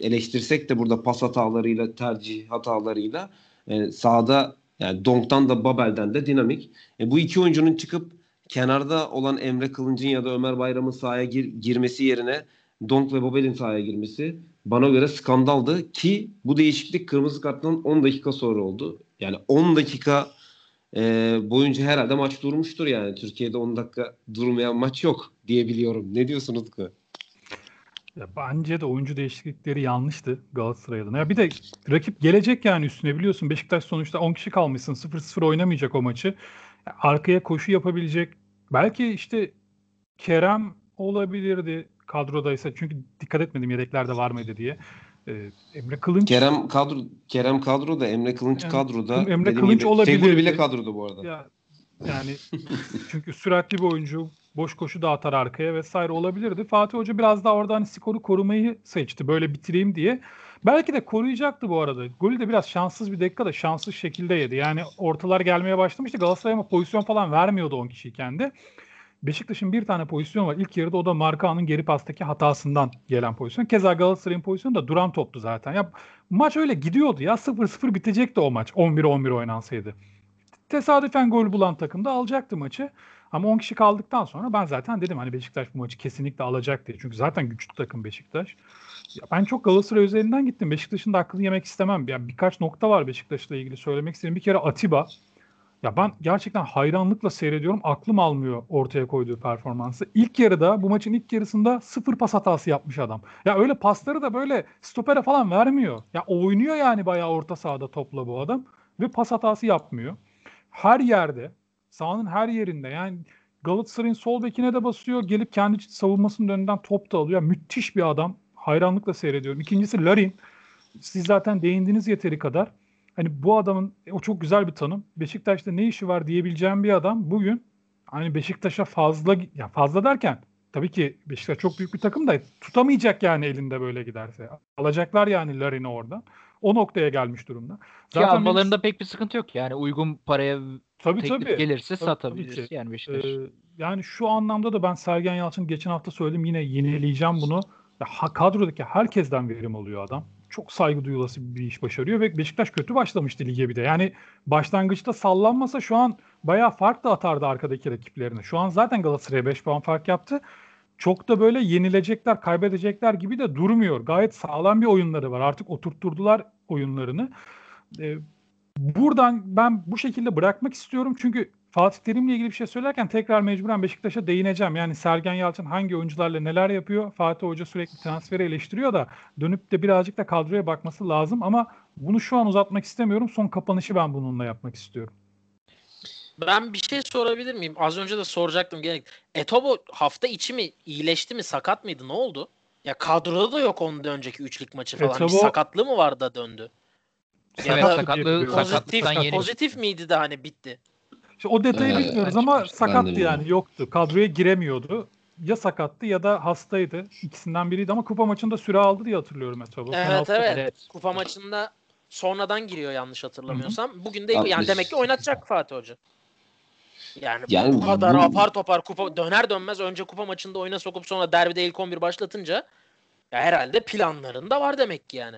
eleştirsek de burada pas hatalarıyla, tercih hatalarıyla e, sahada yani Donk'tan da Babel'den de dinamik. E, bu iki oyuncunun çıkıp kenarda olan Emre Kılınç'ın ya da Ömer Bayram'ın sahaya gir, girmesi yerine Donk ve Babel'in sahaya girmesi bana göre skandaldı ki bu değişiklik kırmızı karttan 10 dakika sonra oldu. Yani 10 dakika e, boyunca herhalde maç durmuştur yani. Türkiye'de 10 dakika durmayan maç yok diyebiliyorum. Ne diyorsun Utku? Ya bence de oyuncu değişiklikleri yanlıştı Galatasaray'ın. Ya bir de rakip gelecek yani üstüne biliyorsun. Beşiktaş sonuçta 10 kişi kalmışsın. 0-0 oynamayacak o maçı. Arkaya koşu yapabilecek. Belki işte Kerem olabilirdi kadrodaysa. Çünkü dikkat etmedim yedeklerde var mıydı diye. Ee, Emre Kılınç. Kerem kadro Kerem kadroda, Emre Kılınç yani, kadroda. Emre Kılınç olabilir. Feguli bile kadroda bu arada. Ya, yani çünkü süratli bir oyuncu, boş koşu da atar arkaya vesaire olabilirdi. Fatih Hoca biraz daha orada hani skoru korumayı seçti. Böyle bitireyim diye. Belki de koruyacaktı bu arada. Golü de biraz şanssız bir dakika da şanssız şekilde yedi. Yani ortalar gelmeye başlamıştı. Galatasaray ama pozisyon falan vermiyordu 10 kişiyken de. Beşiktaş'ın bir tane pozisyon var. İlk yarıda o da Markao'nun geri pastaki hatasından gelen pozisyon. Keza Galatasaray'ın pozisyonu da duran toptu zaten. Ya maç öyle gidiyordu ya. 0-0 bitecekti o maç. 11-11 oynansaydı. Tesadüfen gol bulan takım da alacaktı maçı. Ama 10 kişi kaldıktan sonra ben zaten dedim hani Beşiktaş bu maçı kesinlikle alacak diye. Çünkü zaten güçlü takım Beşiktaş. Ya ben çok Galatasaray üzerinden gittim. Beşiktaş'ın da aklını yemek istemem. Yani birkaç nokta var Beşiktaş'la ilgili söylemek istedim. Bir kere Atiba. Ya ben gerçekten hayranlıkla seyrediyorum. Aklım almıyor ortaya koyduğu performansı. İlk yarıda bu maçın ilk yarısında sıfır pas hatası yapmış adam. Ya öyle pasları da böyle stopere falan vermiyor. Ya oynuyor yani bayağı orta sahada topla bu adam. Ve pas hatası yapmıyor. Her yerde sahanın her yerinde yani Galatasaray'ın sol bekine de basıyor. Gelip kendi savunmasının önünden top da alıyor. Müthiş bir adam. Hayranlıkla seyrediyorum. İkincisi Larin. Siz zaten değindiniz yeteri kadar. Hani bu adamın o çok güzel bir tanım. Beşiktaş'ta ne işi var diyebileceğim bir adam bugün hani Beşiktaş'a fazla ya fazla derken tabii ki Beşiktaş çok büyük bir takım da tutamayacak yani elinde böyle giderse. Alacaklar yani Larin'i oradan. O noktaya gelmiş durumda. Zaten Ki almalarında benim... pek bir sıkıntı yok yani uygun paraya tabii, teklif tabii. gelirse tabii, satabiliriz tabii yani Beşiktaş. Ee, yani şu anlamda da ben Sergen Yalçın geçen hafta söyledim yine yenileyeceğim bunu. Ya, kadrodaki herkesten verim alıyor adam çok saygı duyulası bir iş başarıyor ve Beşiktaş kötü başlamıştı lige bir de. Yani başlangıçta sallanmasa şu an bayağı fark da atardı arkadaki rakiplerine. Şu an zaten Galatasaray'a 5 puan fark yaptı. Çok da böyle yenilecekler, kaybedecekler gibi de durmuyor. Gayet sağlam bir oyunları var. Artık oturtturdular oyunlarını. Ee, buradan ben bu şekilde bırakmak istiyorum. Çünkü Fatih Terim'le ilgili bir şey söylerken tekrar mecburen Beşiktaş'a değineceğim. Yani Sergen Yalçın hangi oyuncularla neler yapıyor? Fatih Hoca sürekli transferi eleştiriyor da dönüp de birazcık da kadroya bakması lazım ama bunu şu an uzatmak istemiyorum. Son kapanışı ben bununla yapmak istiyorum. Ben bir şey sorabilir miyim? Az önce de soracaktım. Gerek. Etobo hafta içi mi iyileşti mi? Sakat mıydı? Ne oldu? Ya kadroda da yok ondan önceki üçlük maçı falan. Etobo... Bir sakatlığı mı vardı da döndü? Ya evet, da sakatlığı, pozitif, pozitif miydi de hani bitti? İşte o detayı ee, bilmiyoruz ama sakattı yani yoktu. Kadroya giremiyordu. Ya sakattı ya da hastaydı. İkisinden biriydi ama kupa maçında süre aldı diye hatırlıyorum Etabo. Evet evet. evet. Kupa maçında sonradan giriyor yanlış hatırlamıyorsam. Hı-hı. Bugün de yani demek ki oynatacak Fatih Hoca. Yani, yani bu kadar bu... apar topar kupa döner dönmez önce kupa maçında oyuna sokup sonra derbide ilk 11 başlatınca ya herhalde planlarında var demek ki yani.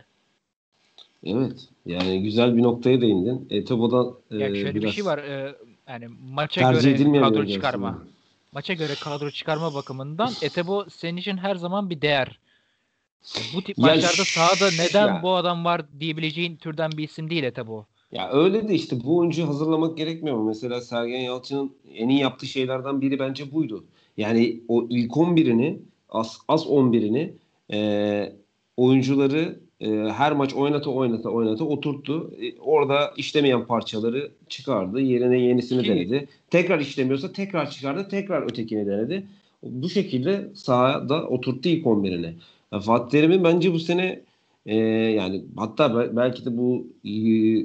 Evet. Yani güzel bir noktaya değindin. Etobo'dan e, ya şöyle biraz... bir şey var. E, yani maça göre kadro çıkarma. Aslında. Maça göre kadro çıkarma bakımından Etebo senin için her zaman bir değer. Bu tip ya maçlarda sahada neden ya. bu adam var diyebileceğin türden bir isim değil Etebo. Ya öyle de işte bu oyuncuyu hazırlamak gerekmiyor mu? Mesela Sergen Yalçın'ın en iyi yaptığı şeylerden biri bence buydu. Yani o ilk 11'ini az, az 11'ini e, oyuncuları e, her maç oynata oynata oynata oturttu. E, orada işlemeyen parçaları çıkardı. Yerine yenisini Ki, denedi. Tekrar işlemiyorsa tekrar çıkardı. Tekrar ötekini denedi. Bu şekilde sahada oturttu ilk 11'ini. Yani Fatih Terim'in bence bu sene e, yani hatta belki de bu e,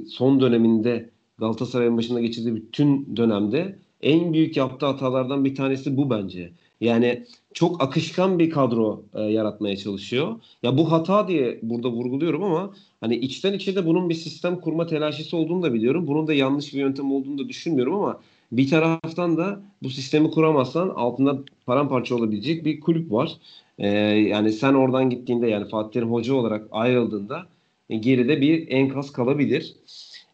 son döneminde Galatasaray'ın başında geçirdiği bütün dönemde en büyük yaptığı hatalardan bir tanesi bu bence. Yani çok akışkan bir kadro e, yaratmaya çalışıyor. Ya bu hata diye burada vurguluyorum ama hani içten içe de bunun bir sistem kurma telaşesi olduğunu da biliyorum. Bunun da yanlış bir yöntem olduğunu da düşünmüyorum ama bir taraftan da bu sistemi kuramazsan altında paramparça olabilecek bir kulüp var. Ee, yani sen oradan gittiğinde yani Fatih Terim hoca olarak ayrıldığında e, geride bir enkaz kalabilir.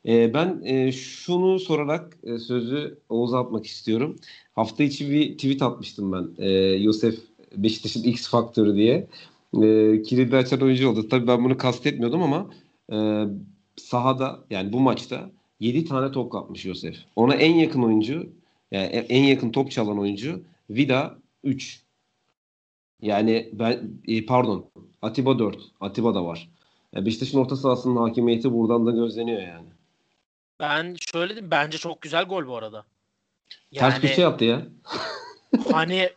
E, ben e, şunu sorarak e, sözü Oğuz'a atmak istiyorum. Hafta içi bir tweet atmıştım ben. E, Yosef Beşiktaş'ın X faktörü diye. E, kilidi açan oyuncu oldu. Tabii ben bunu kastetmiyordum ama sahada yani bu maçta 7 tane top kapmış Yosef. Ona en yakın oyuncu yani en yakın top çalan oyuncu Vida 3. Yani ben pardon Atiba 4. Atiba da var. Yani Beşiktaş'ın orta sahasının hakimiyeti buradan da gözleniyor yani. Ben şöyle diyeyim bence çok güzel gol bu arada. Yani, Ters bir şey yaptı ya. hani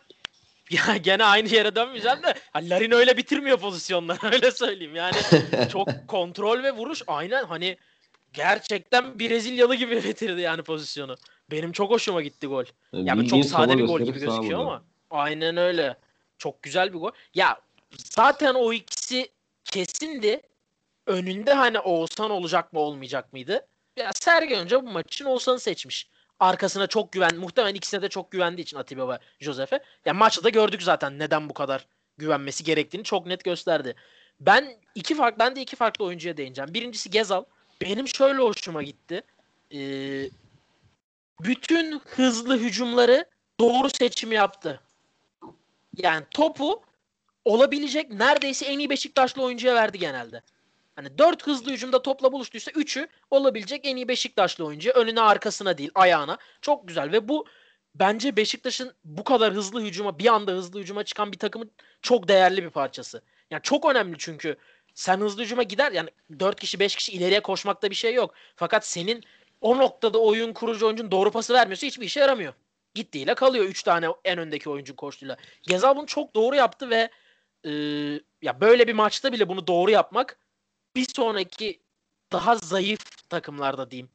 ya gene aynı yere dönmeyeceğim de hani Larin öyle bitirmiyor pozisyonları öyle söyleyeyim. Yani çok kontrol ve vuruş aynen hani gerçekten Brezilyalı gibi bitirdi yani pozisyonu. Benim çok hoşuma gitti gol. Yani, yani çok sade bir gol gibi gözüküyor ama aynen öyle. Çok güzel bir gol. Ya zaten o ikisi kesindi. Önünde hani Oğuzhan olacak mı olmayacak mıydı? Ya Sergen önce bu maç için Oğuzhan'ı seçmiş. Arkasına çok güven, muhtemelen ikisine de çok güvendiği için Atiba ve Josef'e. Ya maçta da gördük zaten neden bu kadar güvenmesi gerektiğini çok net gösterdi. Ben iki fark ben de iki farklı oyuncuya değineceğim. Birincisi Gezal. Benim şöyle hoşuma gitti. Ee, bütün hızlı hücumları doğru seçim yaptı. Yani topu olabilecek neredeyse en iyi Beşiktaşlı oyuncuya verdi genelde. Hani dört hızlı hücumda topla buluştuysa üçü olabilecek en iyi Beşiktaşlı oyuncu. Önüne arkasına değil ayağına. Çok güzel ve bu bence Beşiktaş'ın bu kadar hızlı hücuma bir anda hızlı hücuma çıkan bir takımın çok değerli bir parçası. Yani çok önemli çünkü sen hızlı hücuma gider yani 4 kişi 5 kişi ileriye koşmakta bir şey yok. Fakat senin o noktada oyun kurucu oyuncun doğru pası vermiyorsa hiçbir işe yaramıyor. Gittiğiyle kalıyor 3 tane en öndeki oyuncu koştuğuyla. Gezal bunu çok doğru yaptı ve e, ya böyle bir maçta bile bunu doğru yapmak bir sonraki daha zayıf takımlarda diyeyim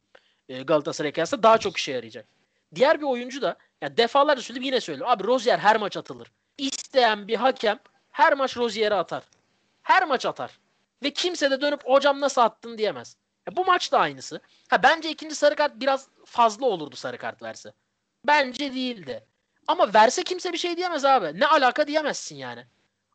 e, Galatasaray kıyasla daha çok işe yarayacak. Diğer bir oyuncu da ya defalarca söyledim yine söylüyorum. Abi Rozier her maç atılır. İsteyen bir hakem her maç Rozier'e atar. Her maç atar. Ve kimse de dönüp hocam nasıl attın diyemez. Ya bu maç da aynısı. Ha bence ikinci sarı kart biraz fazla olurdu sarı kart verse. Bence değildi. Ama verse kimse bir şey diyemez abi. Ne alaka diyemezsin yani.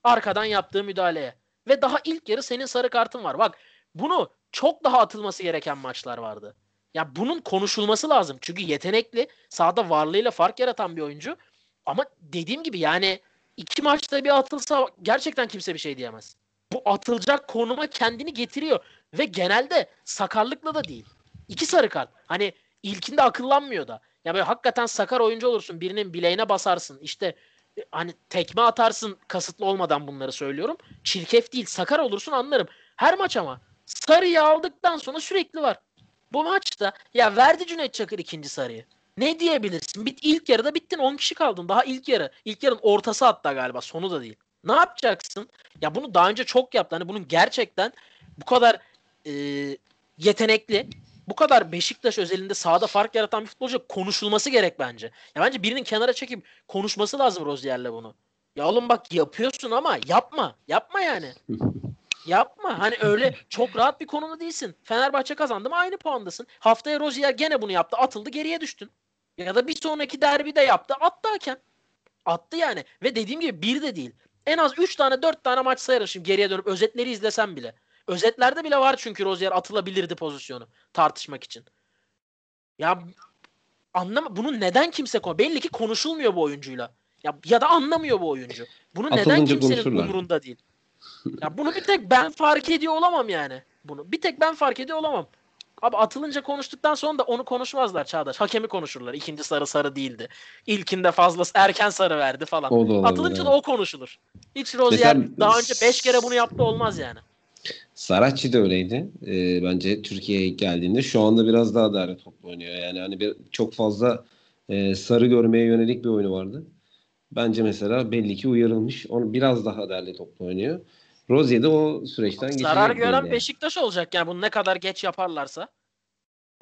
Arkadan yaptığı müdahaleye. Ve daha ilk yarı senin sarı kartın var. Bak bunu çok daha atılması gereken maçlar vardı. Ya bunun konuşulması lazım. Çünkü yetenekli, sahada varlığıyla fark yaratan bir oyuncu. Ama dediğim gibi yani iki maçta bir atılsa gerçekten kimse bir şey diyemez. Bu atılacak konuma kendini getiriyor. Ve genelde sakarlıkla da değil. İki sarı kart. Hani ilkinde akıllanmıyor da. Ya böyle hakikaten sakar oyuncu olursun. Birinin bileğine basarsın. İşte hani tekme atarsın kasıtlı olmadan bunları söylüyorum. Çirkef değil sakar olursun anlarım. Her maç ama sarıyı aldıktan sonra sürekli var. Bu maçta ya verdi Cüneyt Çakır ikinci sarıyı. Ne diyebilirsin? Bit ilk yarıda bittin 10 kişi kaldın. Daha ilk yarı. İlk yarının ortası hatta galiba sonu da değil. Ne yapacaksın? Ya bunu daha önce çok yaptı. Hani bunun gerçekten bu kadar e, yetenekli bu kadar Beşiktaş özelinde sahada fark yaratan bir futbolcu konuşulması gerek bence. Ya bence birinin kenara çekip konuşması lazım Rozier'le bunu. Ya oğlum bak yapıyorsun ama yapma. Yapma yani. Yapma. Hani öyle çok rahat bir konumda değilsin. Fenerbahçe kazandı mı aynı puandasın. Haftaya Rozier gene bunu yaptı. Atıldı geriye düştün. Ya da bir sonraki derbi de yaptı. Attı hakem. Attı yani. Ve dediğim gibi bir de değil. En az 3 tane 4 tane maç sayarım şimdi geriye dönüp özetleri izlesem bile. Özetlerde bile var çünkü Rozier atılabilirdi pozisyonu tartışmak için. Ya anlama bunu neden kimse konu belli ki konuşulmuyor bu oyuncuyla. Ya ya da anlamıyor bu oyuncu. Bunu Atılınca neden kimsenin umurunda değil. Ya bunu bir tek ben fark ediyor olamam yani. Bunu bir tek ben fark ediyor olamam. Abi atılınca konuştuktan sonra da onu konuşmazlar Çağdaş. Hakemi konuşurlar. İkinci sarı sarı değildi. İlkinde fazlası erken sarı verdi falan. O da Atılınca yani. da o konuşulur. Hiç Rozier Mesela, daha önce 5 kere bunu yaptı olmaz yani. Saratçı da öyleydi. E, bence Türkiye'ye geldiğinde şu anda biraz daha değerli toplu oynuyor. Yani hani bir, çok fazla e, sarı görmeye yönelik bir oyunu vardı. Bence mesela belli ki uyarılmış. Onu biraz daha değerli toplu oynuyor. Rozier de o süreçten geçecek. Zarar gören yani. Beşiktaş olacak yani bunu ne kadar geç yaparlarsa.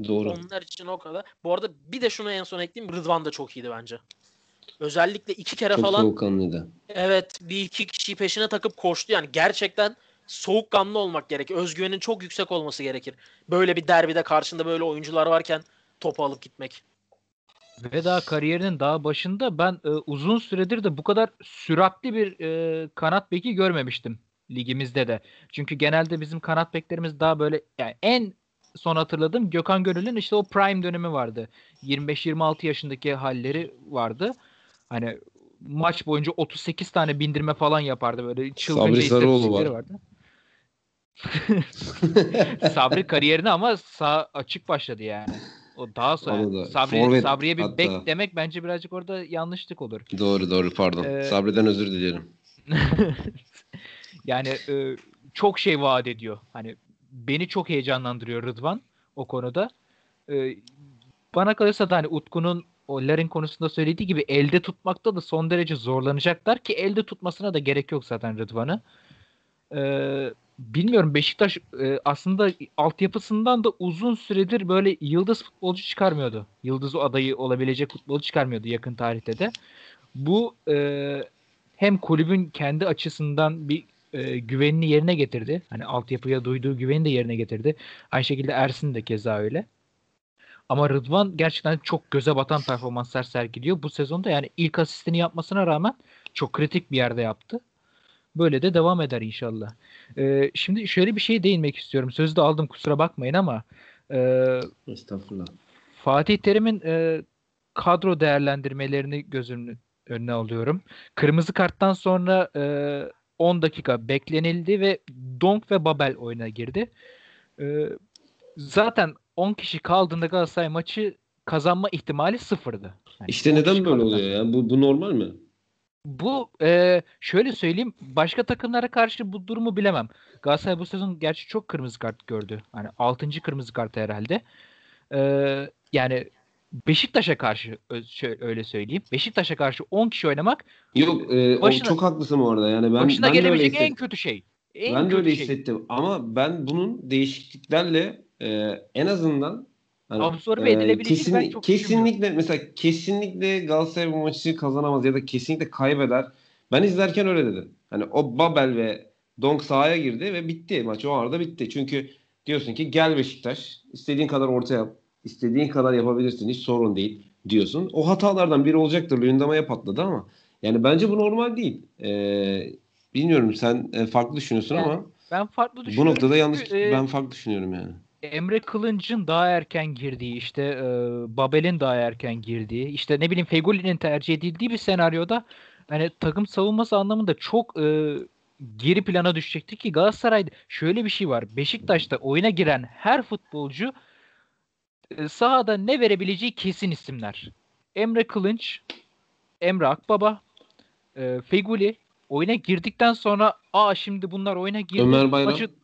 Doğru. Onlar için o kadar. Bu arada bir de şunu en son ekleyeyim. Rıdvan da çok iyiydi bence. Özellikle iki kere Çok falan soğukkanlıydı. evet bir iki kişiyi peşine takıp koştu. Yani gerçekten soğukkanlı olmak gerekir. Özgüvenin çok yüksek olması gerekir. Böyle bir derbide karşında böyle oyuncular varken topu alıp gitmek. Ve daha kariyerinin daha başında ben e, uzun süredir de bu kadar süratli bir e, kanat beki görmemiştim ligimizde de. Çünkü genelde bizim kanat beklerimiz daha böyle yani en son hatırladığım Gökhan Gönül'ün işte o prime dönemi vardı. 25-26 yaşındaki halleri vardı. Hani maç boyunca 38 tane bindirme falan yapardı böyle çılgınca Sabri Sarıoğlu var. vardı. Sabri kariyerine ama sağ açık başladı yani. O daha sonra da. Sabri, Forvet Sabri'ye bir hatta. bek demek bence birazcık orada yanlışlık olur. Doğru doğru pardon. Ee, Sabri'den özür dilerim. yani e, çok şey vaat ediyor. Hani beni çok heyecanlandırıyor Rıdvan o konuda. E, bana kalırsa da hani Utku'nun o Larin konusunda söylediği gibi elde tutmakta da son derece zorlanacaklar ki elde tutmasına da gerek yok zaten Rıdvan'ı. E, bilmiyorum Beşiktaş e, aslında altyapısından da uzun süredir böyle yıldız futbolcu çıkarmıyordu. Yıldız adayı olabilecek futbolcu çıkarmıyordu yakın tarihte de. Bu e, hem kulübün kendi açısından bir e, güvenini yerine getirdi. Hani altyapıya duyduğu güveni de yerine getirdi. Aynı şekilde Ersin de keza öyle. Ama Rıdvan gerçekten çok göze batan performanslar sergiliyor. Bu sezonda yani ilk asistini yapmasına rağmen çok kritik bir yerde yaptı. Böyle de devam eder inşallah. Ee, şimdi şöyle bir şey değinmek istiyorum. Sözü de aldım kusura bakmayın ama e, Estağfurullah. Fatih Terim'in e, kadro değerlendirmelerini gözümün önüne alıyorum. Kırmızı karttan sonra e, 10 dakika beklenildi ve Donk ve Babel oyuna girdi. E, zaten 10 kişi kaldığında Galatasaray maçı kazanma ihtimali sıfırdı. Yani İşte 10 neden böyle oluyor ya? Bu, bu normal mi? Bu e, şöyle söyleyeyim başka takımlara karşı bu durumu bilemem. Galatasaray bu sezon gerçi çok kırmızı kart gördü. Hani 6. kırmızı kart herhalde. E, yani Beşiktaş'a karşı şöyle öyle söyleyeyim. Beşiktaş'a karşı 10 kişi oynamak Yok e, o Başına- çok haklısın bu arada. Yani ben, başına ben gelebilecek en kötü şey. En ben de öyle şey. hissettim. Ama ben bunun değişikliklerle e, en azından hani, Absorbe edilebilecek ben çok kesinlikle mesela kesinlikle Galatasaray bu maçı kazanamaz ya da kesinlikle kaybeder. Ben izlerken öyle dedim. Hani o Babel ve Donk sahaya girdi ve bitti. Maç o arada bitti. Çünkü diyorsun ki gel Beşiktaş istediğin kadar orta yap. istediğin kadar yapabilirsin. Hiç sorun değil diyorsun. O hatalardan biri olacaktır. Luyendama'ya patladı ama yani bence bu normal değil. Ee, bilmiyorum sen e, farklı düşünüyorsun Yani ama Ben farklı bu düşünüyorum. noktada yanlış e, ben farklı düşünüyorum yani. Emre Kılınç'ın daha erken girdiği işte e, Babel'in daha erken girdiği işte ne bileyim Fegoli'nin tercih edildiği bir senaryoda hani takım savunması anlamında çok e, geri plana düşecekti ki Galatasaray'da şöyle bir şey var. Beşiktaş'ta oyuna giren her futbolcu e, sahada ne verebileceği kesin isimler. Emre Kılınç, Emre Akbaba, e, Feguli oyuna girdikten sonra aa şimdi bunlar oyuna girdi. Ömer Bayram. maçı-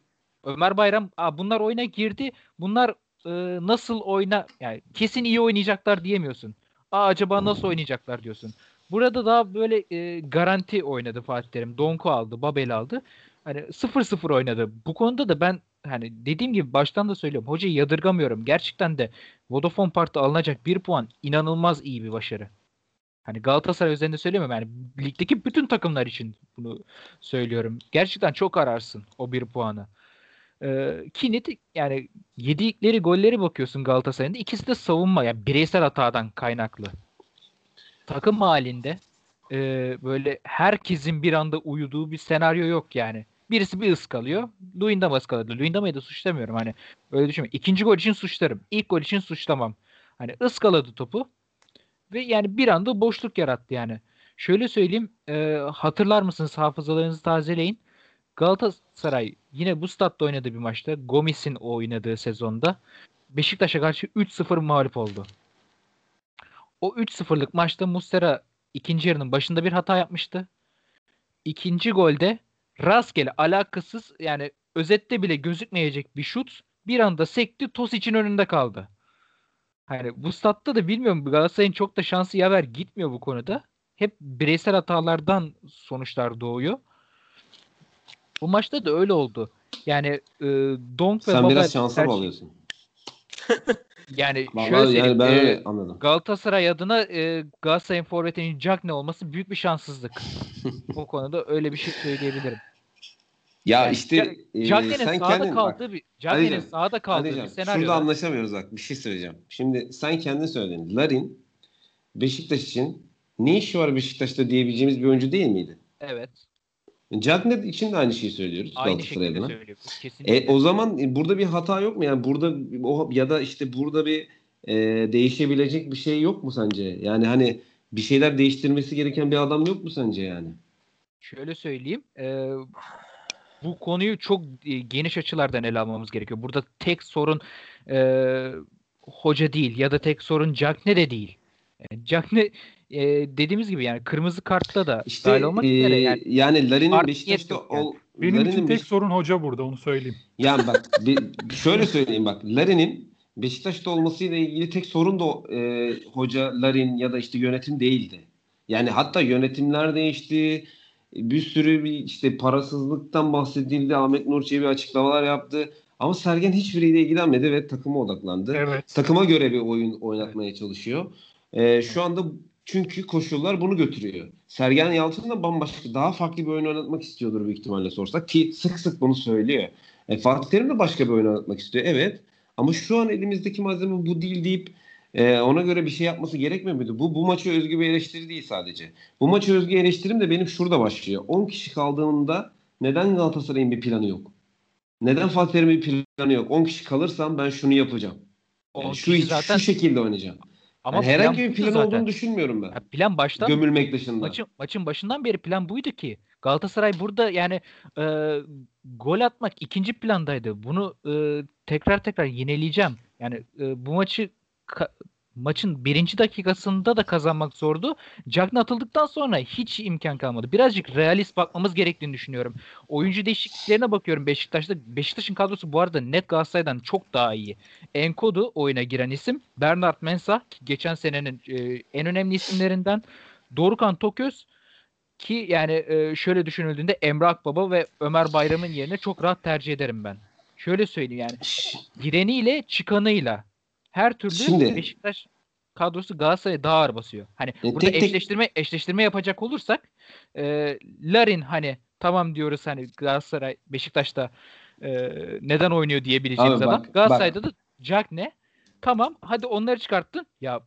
Ömer Bayram aa, bunlar oyuna girdi. Bunlar e, nasıl oyna yani kesin iyi oynayacaklar diyemiyorsun. Aa acaba nasıl oynayacaklar diyorsun. Burada daha böyle e, garanti oynadı Fatih Terim. Donku aldı, Babel aldı. Hani 0-0 oynadı. Bu konuda da ben hani dediğim gibi baştan da söylüyorum. Hocayı yadırgamıyorum. Gerçekten de Vodafone Park'ta alınacak bir puan inanılmaz iyi bir başarı. Hani Galatasaray üzerinde söylemiyorum. Yani ligdeki bütün takımlar için bunu söylüyorum. Gerçekten çok ararsın o bir puanı. Ee, ki net yani yedikleri golleri bakıyorsun Galatasaray'ın da ikisi de savunma yani bireysel hatadan kaynaklı. Takım halinde e, böyle herkesin bir anda uyuduğu bir senaryo yok yani. Birisi bir ıskalıyor. Luyendama ıskaladı. Luyendama'yı da suçlamıyorum hani. Öyle düşünme. İkinci gol için suçlarım. İlk gol için suçlamam. Hani ıskaladı topu. Ve yani bir anda boşluk yarattı yani. Şöyle söyleyeyim. e, hatırlar mısınız? Hafızalarınızı tazeleyin. Galatasaray yine bu statta oynadığı bir maçta Gomis'in oynadığı sezonda Beşiktaş'a karşı 3-0 mağlup oldu. O 3-0'lık maçta Muslera ikinci yarının başında bir hata yapmıştı. İkinci golde rastgele alakasız yani özette bile gözükmeyecek bir şut bir anda sekti Tosic'in önünde kaldı. Hani bu statta da bilmiyorum Galatasaray'ın çok da şansı yaver gitmiyor bu konuda. Hep bireysel hatalardan sonuçlar doğuyor. Bu maçta da öyle oldu. Yani e, Donk ve Sen biraz şansa tercih- bağlıyorsun. Yani Vallahi şöyle söyleyeyim. yani ben e, anladım. Galatasaray adına e, Galatasaray'ın forvetinin Jack ne olması büyük bir şanssızlık. Bu konuda öyle bir şey söyleyebilirim. Ya Yani işte e, Jack'lerin sen sahada kendin kaldığı bir Alican, sahada kaldığı Alican, bir şurada senaryoda anlaşamıyoruz bak bir şey söyleyeceğim. Şimdi sen kendin söyledin. Larin Beşiktaş için ne işi var Beşiktaş'ta diyebileceğimiz bir oyuncu değil miydi? evet. Cagney için de aynı şeyi söylüyoruz Aynı şekilde adına. Kesinlikle. E, o zaman e, burada bir hata yok mu? Yani burada o ya da işte burada bir e, değişebilecek bir şey yok mu sence? Yani hani bir şeyler değiştirmesi gereken bir adam yok mu sence yani? Şöyle söyleyeyim. e, bu konuyu çok e, geniş açılardan ele almamız gerekiyor. Burada tek sorun e, hoca değil ya da tek sorun Cagne de değil. E, Cagne e, dediğimiz gibi yani kırmızı kartta da İşte dahil olmak e, üzere yani yani Larin'in Beşiktaş'ta yani. ol Benim Larin'in için tek Beş- sorun hoca burada onu söyleyeyim. Yani bak bir- şöyle söyleyeyim bak Larin'in Beşiktaş'ta olmasıyla ilgili tek sorun da e, hoca Larin ya da işte yönetim değildi. Yani hatta yönetimler değişti. Bir sürü bir işte parasızlıktan bahsedildi. Ahmet Nur Çebi açıklamalar yaptı. Ama Sergen hiçbiriyle ilgilenmedi ve takıma odaklandı. Evet. Takıma göre bir oyun oynatmaya çalışıyor. E, şu anda çünkü koşullar bunu götürüyor. Sergen Yalçın da bambaşka, daha farklı bir oyun oynatmak istiyordur büyük ihtimalle sorsak. Ki sık sık bunu söylüyor. E, Fatih Terim de başka bir oyun oynatmak istiyor. Evet. Ama şu an elimizdeki malzeme bu değil deyip e, ona göre bir şey yapması gerekmiyor muydu? Bu, bu maçı özgü bir eleştiri değil sadece. Bu maçı özgü eleştirim de benim şurada başlıyor. 10 kişi kaldığında neden Galatasaray'ın bir planı yok? Neden Fatih Terim'in bir planı yok? 10 kişi kalırsam ben şunu yapacağım. Yani 10 şu, zaten şu şekilde oynayacağım. Ama Yani herhangi bir plan zaten. olduğunu düşünmüyorum ben. Ya plan baştan Gömülmek dışında. maçın maçın başından beri plan buydu ki Galatasaray burada yani e, gol atmak ikinci plandaydı. Bunu e, tekrar tekrar yenileyeceğim. Yani e, bu maçı ka- maçın birinci dakikasında da kazanmak zordu. Cagney atıldıktan sonra hiç imkan kalmadı. Birazcık realist bakmamız gerektiğini düşünüyorum. Oyuncu değişikliklerine bakıyorum Beşiktaş'ta. Beşiktaş'ın kadrosu bu arada net Galatasaray'dan çok daha iyi. Enkodu oyuna giren isim. Bernard Mensah ki geçen senenin e, en önemli isimlerinden. Dorukan Toköz ki yani e, şöyle düşünüldüğünde Emre Akbaba ve Ömer Bayram'ın yerine çok rahat tercih ederim ben. Şöyle söyleyeyim yani gireniyle çıkanıyla her türlü Şimdi- Beşiktaş kadrosu Galatasaray'a daha ağır basıyor. Hani E, burada tek tek- eşleştirme eşleştirme yapacak olursak e, Larin hani tamam diyoruz hani Galatasaray Beşiktaş'ta e, neden oynuyor diyebileceğimiz Abi adam. bak, Galatasaray'da da Jack ne? Tamam hadi onları çıkarttın. Ya,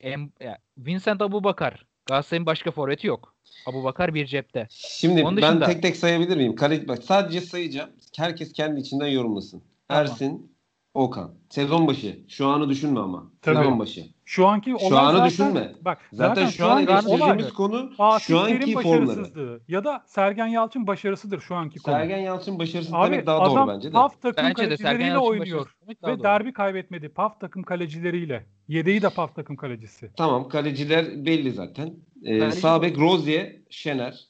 em, ya Vincent Abubakar Galatasaray'ın başka forveti yok. Abubakar bir cepte. Şimdi Onun ben dışında- tek tek sayabilir miyim? Kale, bak sadece sayacağım. Herkes kendi içinden yorumlasın. Tamam. Ersin, Okan. Sezon başı. Şu anı düşünme ama. Tabii. Sezon başı. Şu anki Şu olay anı zaten, düşünme. Bak Zaten, şu an eleştirdiğimiz konu Fatih şu anki formları. ya da Sergen Yalçın başarısıdır şu anki konu. Sergen Yalçın başarısız Abi demek daha adam doğru bence de. PAF takım Bence kalecileriyle oynuyor ve doğru. derbi kaybetmedi. PAF takım kalecileriyle. Yedeği de PAF takım kalecisi. Tamam kaleciler belli zaten. Ee, Kaleci sağ de- bek Rozier, Şener.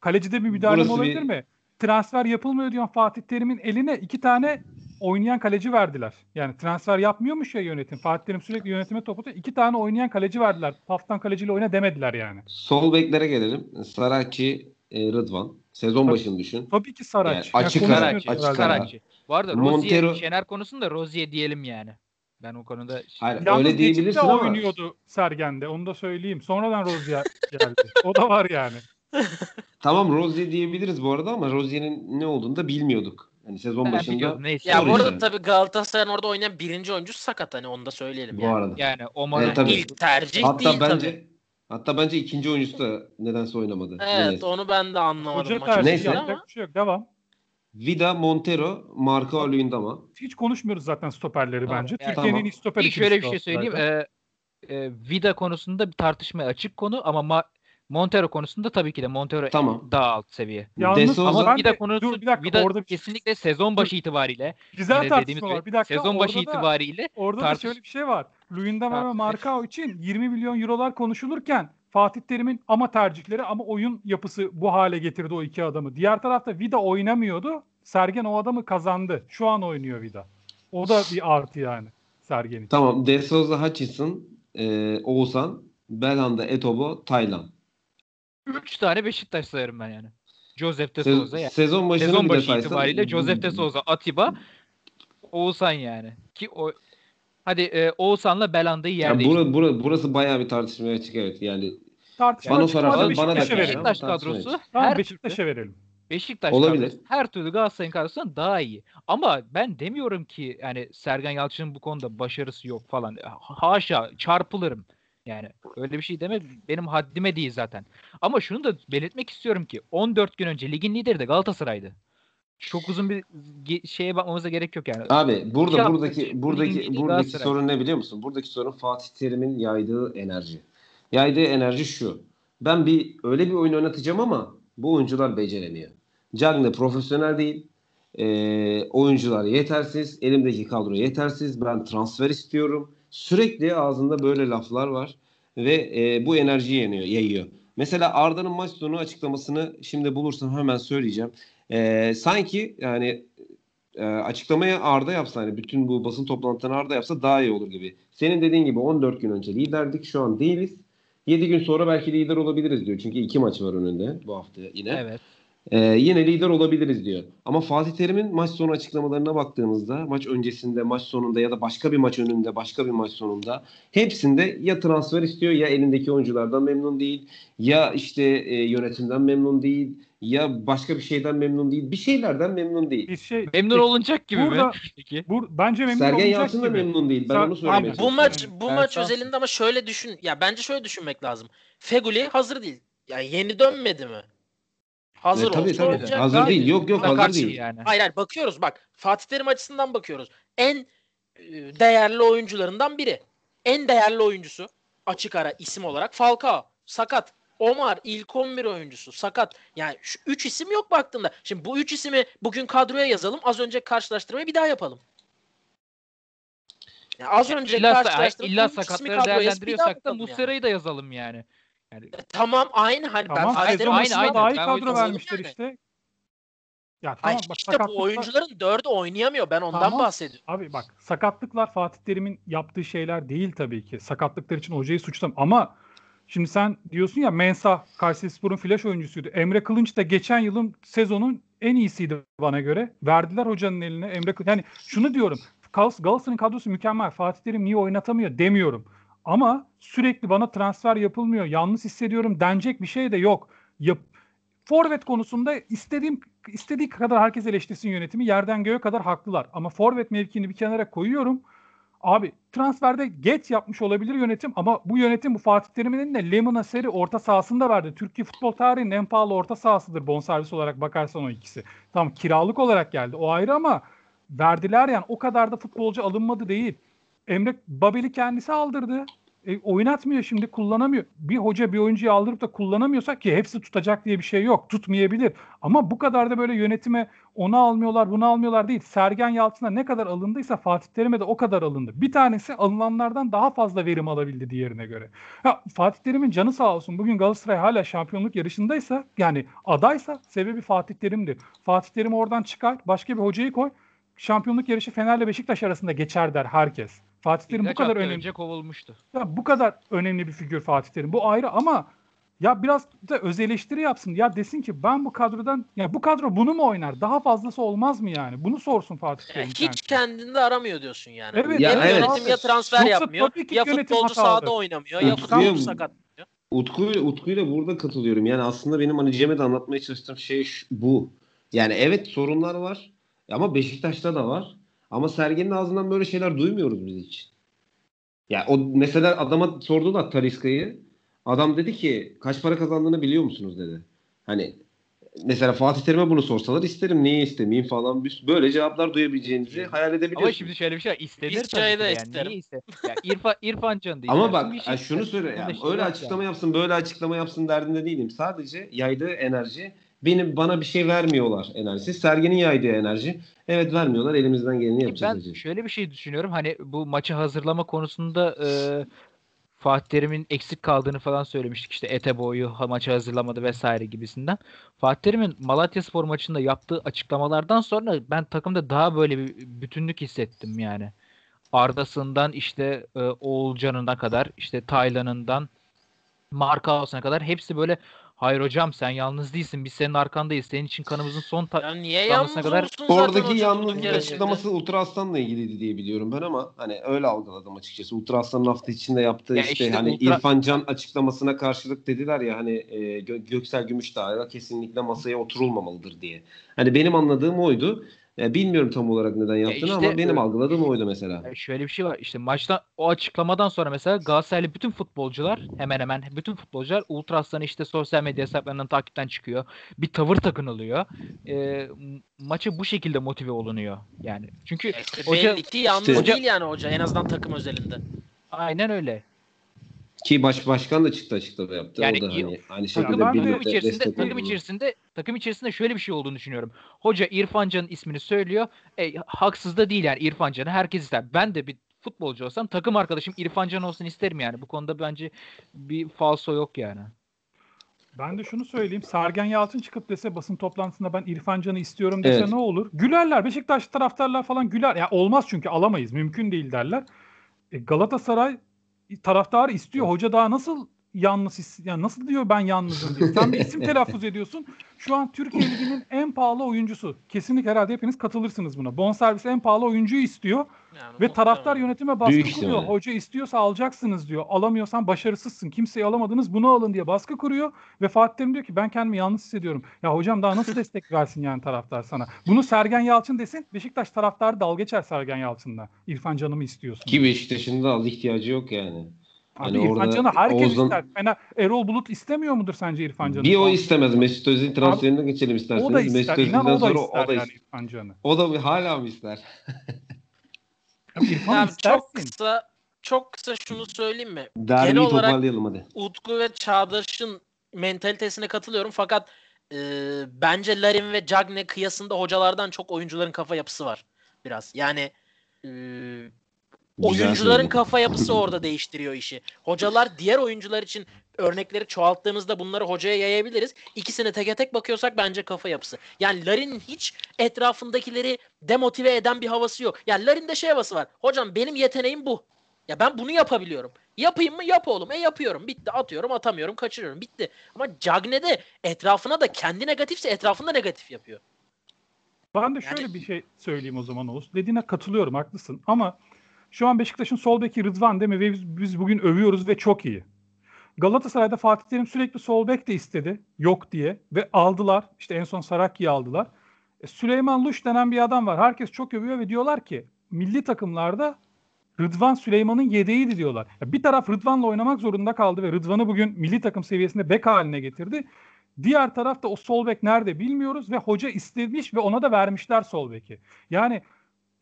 Kalecide bir müdahale olabilir bir- mi? Transfer yapılmıyor diyor Fatih Terim'in eline iki tane oynayan kaleci verdiler. Yani transfer yapmıyormuş ya yönetim. Fatih Terim sürekli yönetime topu. İki tane oynayan kaleci verdiler. PAF'tan kaleciyle oyna demediler yani. Sol beklere gelelim. Saracchi, e, Rıdvan. Sezon Tabii. başını düşün. Tabii ki Saraç. Yani açık ara, konuşmuyoruz açık. Karakçı. Bu arada Montero- Rozier, Şener konusunda Rozier diyelim yani. Ben o konuda Hayır Yalnız öyle diyebilirsin ama. oynuyordu Sergen'de. Onu da söyleyeyim. Sonradan Rozier geldi. O da var yani. Tamam Rozier diyebiliriz bu arada ama Rozier'in ne olduğunu da bilmiyorduk. Hani sezon Ben başında. neyse. Ya bu arada işte. tabii Galatasaray'ın orada oynayan birinci oyuncu sakat hani onu da söyleyelim Bu yani. arada. yani Omar'ın Evet, tabii. İlk tercih Hatta değil bence tabii. hatta bence ikinci oyuncusu da nedense oynamadı. Evet Neyse. onu ben de anlamadım maçı Neyse. Ama. bir şey yok. Devam. Vida, Montero, Marco Luyendama. Hiç konuşmuyoruz zaten stoperleri Tamam, bence. yani- Türkiye'nin Tamam. iyi stoperi İlk şöyle bir şey söyleyeyim. Ee, e, Vida konusunda bir tartışmaya açık konu ama Ma- Montero konusunda tabii ki de Montero Tamam. daha alt seviye. Yalnız ama Vida konusu dur bir dakika Vida orada bir- kesinlikle sezon başı itibariyle güzel tartışma var. gibi Bir dakika sezon başı orada da, itibariyle orada da tartış- şöyle bir şey var. Luyendama ve Markao için 20 milyon eurolar konuşulurken Fatih Terim'in ama tercihleri ama oyun yapısı bu hale getirdi o iki adamı. Diğer tarafta Vida oynamıyordu. Sergen o adamı kazandı. Şu an oynuyor Vida. O da bir artı yani Sergen için. Tamam. De Souza, Hutchinson, e, Oğuzhan, Belhanda, Etobo, Taylan. 3 tane Beşiktaş sayarım ben yani. Joseph de Souza yani. Sezon başını Sezon başı saysan- itibariyle Joseph de Souza, Atiba, Oğuzhan yani. Ki o Hadi e, Oğuzhan'la Belanda'yı yer Yani bura, bura, burası bayağı bir tartışmaya açık evet. Yani Tartışma Bana sorarsan bana da. Beşiktaş Tartışmayız. kadrosu Tamam her Beşiktaş'a verelim. Beşiktaş Olabilir. kadrosu her türlü Galatasaray'ın kadrosundan daha iyi. Ama ben demiyorum ki yani Sergen Yalçın'ın bu konuda başarısı yok falan. Haşa çarpılırım. Yani öyle bir şey demek benim haddime değil zaten. Ama şunu da belirtmek istiyorum ki 14 gün önce ligin lideri de Galatasaray'dı. Çok uzun bir ge- şeye bakmamıza gerek yok yani. Abi burada İki buradaki buradaki buradaki sorun ne biliyor musun? Buradaki sorun Fatih Terim'in yaydığı enerji. Yaydığı enerji şu. Ben bir öyle bir oyun oynatacağım ama bu oyuncular beceremiyor. Cagne profesyonel değil. Ee, oyuncular yetersiz. Elimdeki kadro yetersiz. Ben transfer istiyorum. Sürekli ağzında böyle laflar var ve e, bu enerjiyi yeniyor, yayıyor. Mesela Arda'nın maç sonu açıklamasını şimdi bulursam hemen söyleyeceğim. Ee, sanki yani e, açıklamayı Arda yapsa hani bütün bu basın toplantılarını Arda yapsa daha iyi olur gibi. Senin dediğin gibi 14 gün önce liderdik şu an değiliz. 7 gün sonra belki lider olabiliriz diyor. Çünkü iki maç var önünde bu hafta yine. Evet. Ee, yine lider olabiliriz diyor. Ama Fatih Terim'in maç sonu açıklamalarına baktığımızda maç öncesinde, maç sonunda ya da başka bir maç önünde, başka bir maç sonunda hepsinde ya transfer istiyor ya elindeki oyunculardan memnun değil ya işte e, yönetimden memnun değil ya başka bir şeyden memnun değil. Bir şeylerden memnun değil. Bir şey Memnun olunacak gibi Burada- mi? Peki. bu, bence memnun Sergen olacak Yalçın da gibi. memnun değil. Ben Ser- onu söylemeye Abi, Bu maç bu Ben maç özelinde ama şöyle düşün. Ya bence şöyle düşünmek lazım. Feguli hazır değil. Yani yeni dönmedi mi? Hazır E, tabii, tabii. oynayacak. Hazır değil. Yok yok hazır değil. yani. Hayır hayır bakıyoruz bak. Fatih Terim açısından bakıyoruz. En e, değerli oyuncularından biri. En değerli oyuncusu açık ara isim olarak Falcao. Sakat. Omar ilk 11 oyuncusu sakat. Yani şu 3 isim yok baktığında. Şimdi bu 3 isimi bugün kadroya yazalım. Az önce karşılaştırmayı bir daha yapalım. Yani az önce İlla, karşılaştırmayı illa sakatları değerlendiriyorsak da bakalım yani. Muslera'yı da yazalım yani. Yani E, Tamam aynı hani ben Tamam Fatih sezon aynı, aynı. daha iyi Ben kadro vermişler yani. işte. Ya Hayır, tamam bak işte bu sakatlıklar- oyuncuların dördü oynayamıyor. Ben ondan Tamam. bahsediyorum. Abi bak sakatlıklar Fatih Terim'in yaptığı şeyler değil tabii ki. Sakatlıklar için hocayı suçlam ama şimdi sen diyorsun ya Mensah Kayserispor'un flash oyuncusuydu. Emre Kılınç da geçen yılın sezonun en iyisiydi bana göre. Verdiler hocanın eline Emre Kılınç. Yani şunu diyorum. Gal- Galatasaray'ın kadrosu mükemmel. Fatih Terim niye oynatamıyor demiyorum. Ama sürekli bana transfer yapılmıyor. Yalnız hissediyorum denecek bir şey de yok. Yap Forvet konusunda istediğim istediği kadar herkes eleştirsin yönetimi yerden göğe kadar haklılar. Ama forvet mevkini bir kenara koyuyorum. Abi transferde geç yapmış olabilir yönetim ama bu yönetim bu Fatih Terim'in de Lemina Seri orta sahasında verdi. Türkiye futbol tarihinin en pahalı orta sahasıdır bonservis olarak bakarsan o ikisi. Tamam kiralık olarak geldi o ayrı ama verdiler yani o kadar da futbolcu alınmadı değil. Emre Babel'i kendisi aldırdı. E, oynatmıyor şimdi kullanamıyor. Bir hoca bir oyuncuyu aldırıp da kullanamıyorsa ki hepsi tutacak diye bir şey yok. Tutmayabilir. Ama bu kadar da böyle yönetime onu almıyorlar bunu almıyorlar değil. Sergen Yalçın'a ne kadar alındıysa Fatih Terim'e de o kadar alındı. Bir tanesi alınanlardan daha fazla verim alabildi diğerine göre. Ha, Fatih Terim'in canı sağ olsun. Bugün Galatasaray hala şampiyonluk yarışındaysa yani adaysa sebebi Fatih Terim'dir. Fatih Terim'i oradan çıkar başka bir hocayı koy. Şampiyonluk yarışı Fener'le Beşiktaş arasında geçer der herkes. Fatih Terim bu kadar önemli. önce kovulmuştu. Ya bu kadar önemli bir figür Fatih Terim. Bu ayrı ama ya biraz da öz eleştiri yapsın. Ya desin ki ben bu kadrodan ya bu kadro bunu mu oynar? Daha fazlası olmaz mı yani? Bunu sorsun Fatih Yani Terim. hiç kendisi. kendinde aramıyor diyorsun yani. Evet, ya evet. yönetim ya transfer Yoksa yapmıyor tabii ki ya futbolcu hatalı. sahada oynamıyor ya futbolcu sakat. Utku, Utku'yla burada katılıyorum. Yani aslında benim hani Cem'e de anlatmaya çalıştığım şey şu- bu. Yani evet sorunlar var ama Beşiktaş'ta da var. Ama Sergen'in ağzından böyle şeyler duymuyoruz biz hiç. Ya o mesela adama sordular Taliska'yı. Adam dedi ki kaç para kazandığını biliyor musunuz dedi. Hani mesela Fatih Terim'e bunu sorsalar isterim niye istemeyeyim falan Bir- böyle cevaplar duyabileceğinizi hayal edebiliyorsunuz. Ama şimdi şöyle bir şey var. İstenir Biz tabii de yani. isterim. Niye iste? Ya İrfan, İrfan Can da Ama bak şey ay şunu söyle yani öyle açıklama yani. yapsın böyle açıklama yapsın derdinde değilim. Sadece yaydığı enerji benim bana bir şey vermiyorlar enerjisi. Sergen'in yaydığı enerji. Evet vermiyorlar elimizden geleni Ki yapacağız. Ben diyeceğim. şöyle bir şey düşünüyorum. Hani bu maçı hazırlama konusunda e, Fatih Terim'in eksik kaldığını falan söylemiştik. İşte Eteboy'u maçı hazırlamadı vesaire gibisinden. Fatih Terim'in Malatyaspor maçında yaptığı açıklamalardan sonra ben takımda daha böyle bir bütünlük hissettim yani. Arda'sından işte e, Oğulcan'ına kadar işte Taylan'ından Markaos'una kadar hepsi böyle Hayır hocam sen yalnız değilsin. Biz senin arkandayız. Senin için kanımızın son ta- Ya niye Damlasına yalnız kadar- olsun zaten Oradaki hoca yalnızlık açıklaması Ultra Aslan'la ilgiliydi diye biliyorum ben ama hani öyle algıladım açıkçası. Ultra Aslan'ın hafta içinde yaptığı Ya işte, işte hani Ultra- İrfan Can açıklamasına karşılık dediler ya hani e, Gö- Göksel Gümüşdağ'a kesinlikle masaya oturulmamalıdır diye. Hani benim anladığım oydu. Ya bilmiyorum tam olarak neden yaptığını işte, ama benim e, algıladığım oydu mesela. Yani şöyle bir şey var. İşte maçta o açıklamadan sonra mesela Galatasaraylı bütün futbolcular hemen hemen bütün futbolcular Ultra Aslan'ı işte sosyal medya hesaplarından takipten çıkıyor. Bir tavır takınılıyor. Ee, m- maça bu şekilde motive olunuyor. Yani çünkü Ya işte hoca belli ki yalnız işte- değil yani hoca en azından takım özelinde. aynen öyle. Ki baş başkan da çıktı açıklama yaptı. Yani o da hani aynı Takım- şekilde takım birlikte içerisinde takım oldu. içerisinde takım içerisinde şöyle bir şey olduğunu düşünüyorum. Hoca İrfan Can'ın ismini söylüyor. E, haksız da değil yani İrfan Can'ı herkes ister. Ben de bir futbolcu olsam takım arkadaşım İrfan Can olsun isterim yani. Bu konuda bence bir falso yok yani. Ben de şunu söyleyeyim. Sergen Yalçın çıkıp dese basın toplantısında ben İrfan Can'ı istiyorum dese Evet. ne olur? Gülerler. Beşiktaş taraftarlar falan güler. Ya olmaz çünkü alamayız. Mümkün değil derler. E, Galatasaray taraftarı istiyor. Hoca daha nasıl yalnız his- yani nasıl diyor ben yalnızım diye. Sen bir isim telaffuz ediyorsun. Şu an Türkiye Ligi'nin en pahalı oyuncusu. Kesinlikle herhalde hepiniz katılırsınız buna. Bonservis en pahalı oyuncuyu istiyor. Yani Ve taraftar yönetime baskı Büyük kuruyor. Hoca istiyorsa alacaksınız diyor. Alamıyorsan başarısızsın. Kimseyi alamadınız bunu alın diye baskı kuruyor. Ve Fatih Terim diyor ki ben kendimi yalnız hissediyorum. Ya hocam daha nasıl destek versin yani taraftar sana? Bunu Sergen Yalçın desin. Beşiktaş taraftarı dalga geçer Sergen Yalçın'la. İrfan Can'ımı istiyorsun. Ki Beşiktaş'ın da az ihtiyacı yok yani. Abi hani İrfan orada Can'ı herkes Oğuzhan- ister. Fena, Erol Bulut istemiyor mudur sence İrfan Can'ı? Bir o istemez. Mesut Özil transferine geçelim isterseniz. O da Mesut ister. Özil'den İnan o da sonra ister o da yani ister. İrfan Can'ı. O da bir- hala mı ister? Ya İrfan'ı Abi istersin. çok kısa çok kısa şunu söyleyeyim mi? Derbiyi olarak- toparlayalım hadi. Utku ve Çağdaş'ın mentalitesine katılıyorum fakat e, bence Larin ve Cagne kıyasında hocalardan çok oyuncuların kafa yapısı var biraz. Yani e, oyuncuların kafa yapısı orada değiştiriyor işi. Hocalar diğer oyuncular için örnekleri çoğalttığımızda bunları hocaya yayabiliriz. İkisine teke tek bakıyorsak bence kafa yapısı. Yani Larin'in hiç etrafındakileri demotive eden bir havası yok. Yani Larin'de şey havası var. Hocam benim yeteneğim bu. Ya ben bunu yapabiliyorum. Yapayım mı? Yap oğlum. E yapıyorum. Bitti. Atıyorum, atamıyorum, kaçırıyorum. Bitti. Ama Cagne'de etrafına da kendi negatifse etrafında negatif yapıyor. Ben de Yani- şöyle bir şey söyleyeyim o zaman Oğuz. Dediğine katılıyorum haklısın ama şu an Beşiktaş'ın sol beki Rıdvan değil mi? Ve biz, biz bugün övüyoruz ve çok iyi. Galatasaray'da Fatih Terim sürekli sol bek de istedi. Yok diye. Ve aldılar. İşte en son Saraki'yi aldılar. E, Süleyman Luş denen bir adam var. Herkes çok övüyor ve diyorlar ki milli takımlarda Rıdvan Süleyman'ın yedeğiydi diyorlar. Ya bir taraf Rıdvan'la oynamak zorunda kaldı ve Rıdvan'ı bugün milli takım seviyesinde bek haline getirdi. Diğer tarafta o sol bek nerede bilmiyoruz ve hoca istemiş ve ona da vermişler sol beki. Yani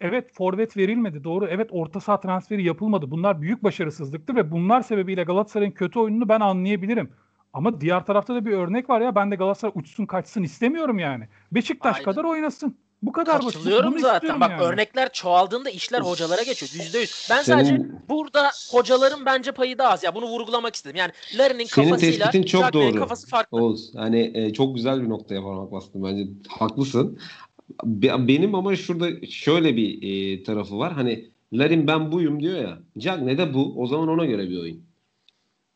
evet forvet verilmedi doğru. Evet orta saha transferi yapılmadı. Bunlar büyük başarısızlıktır ve bunlar sebebiyle Galatasaray'ın kötü oyununu ben anlayabilirim. Ama diğer tarafta da bir örnek var ya ben de Galatasaray uçsun kaçsın istemiyorum yani. Beşiktaş Aynen. kadar oynasın. Bu kadar basit. Katılıyorum Bunu zaten. Bak yani. örnekler çoğaldığında işler hocalara geçiyor. Yüzde yüz. Ben Senin- sadece burada hocaların bence payı daha az. Ya bunu vurgulamak istedim. Yani Larin'in Senin kafasıyla tespitin çok doğru. kafası farklı. Oğuz hani e, çok güzel bir noktaya parmak bastın bence haklısın. Be- Benim ama şurada şöyle bir e, tarafı var. Hani Larin ben buyum diyor ya. Cagne de bu. O zaman ona göre bir oyun.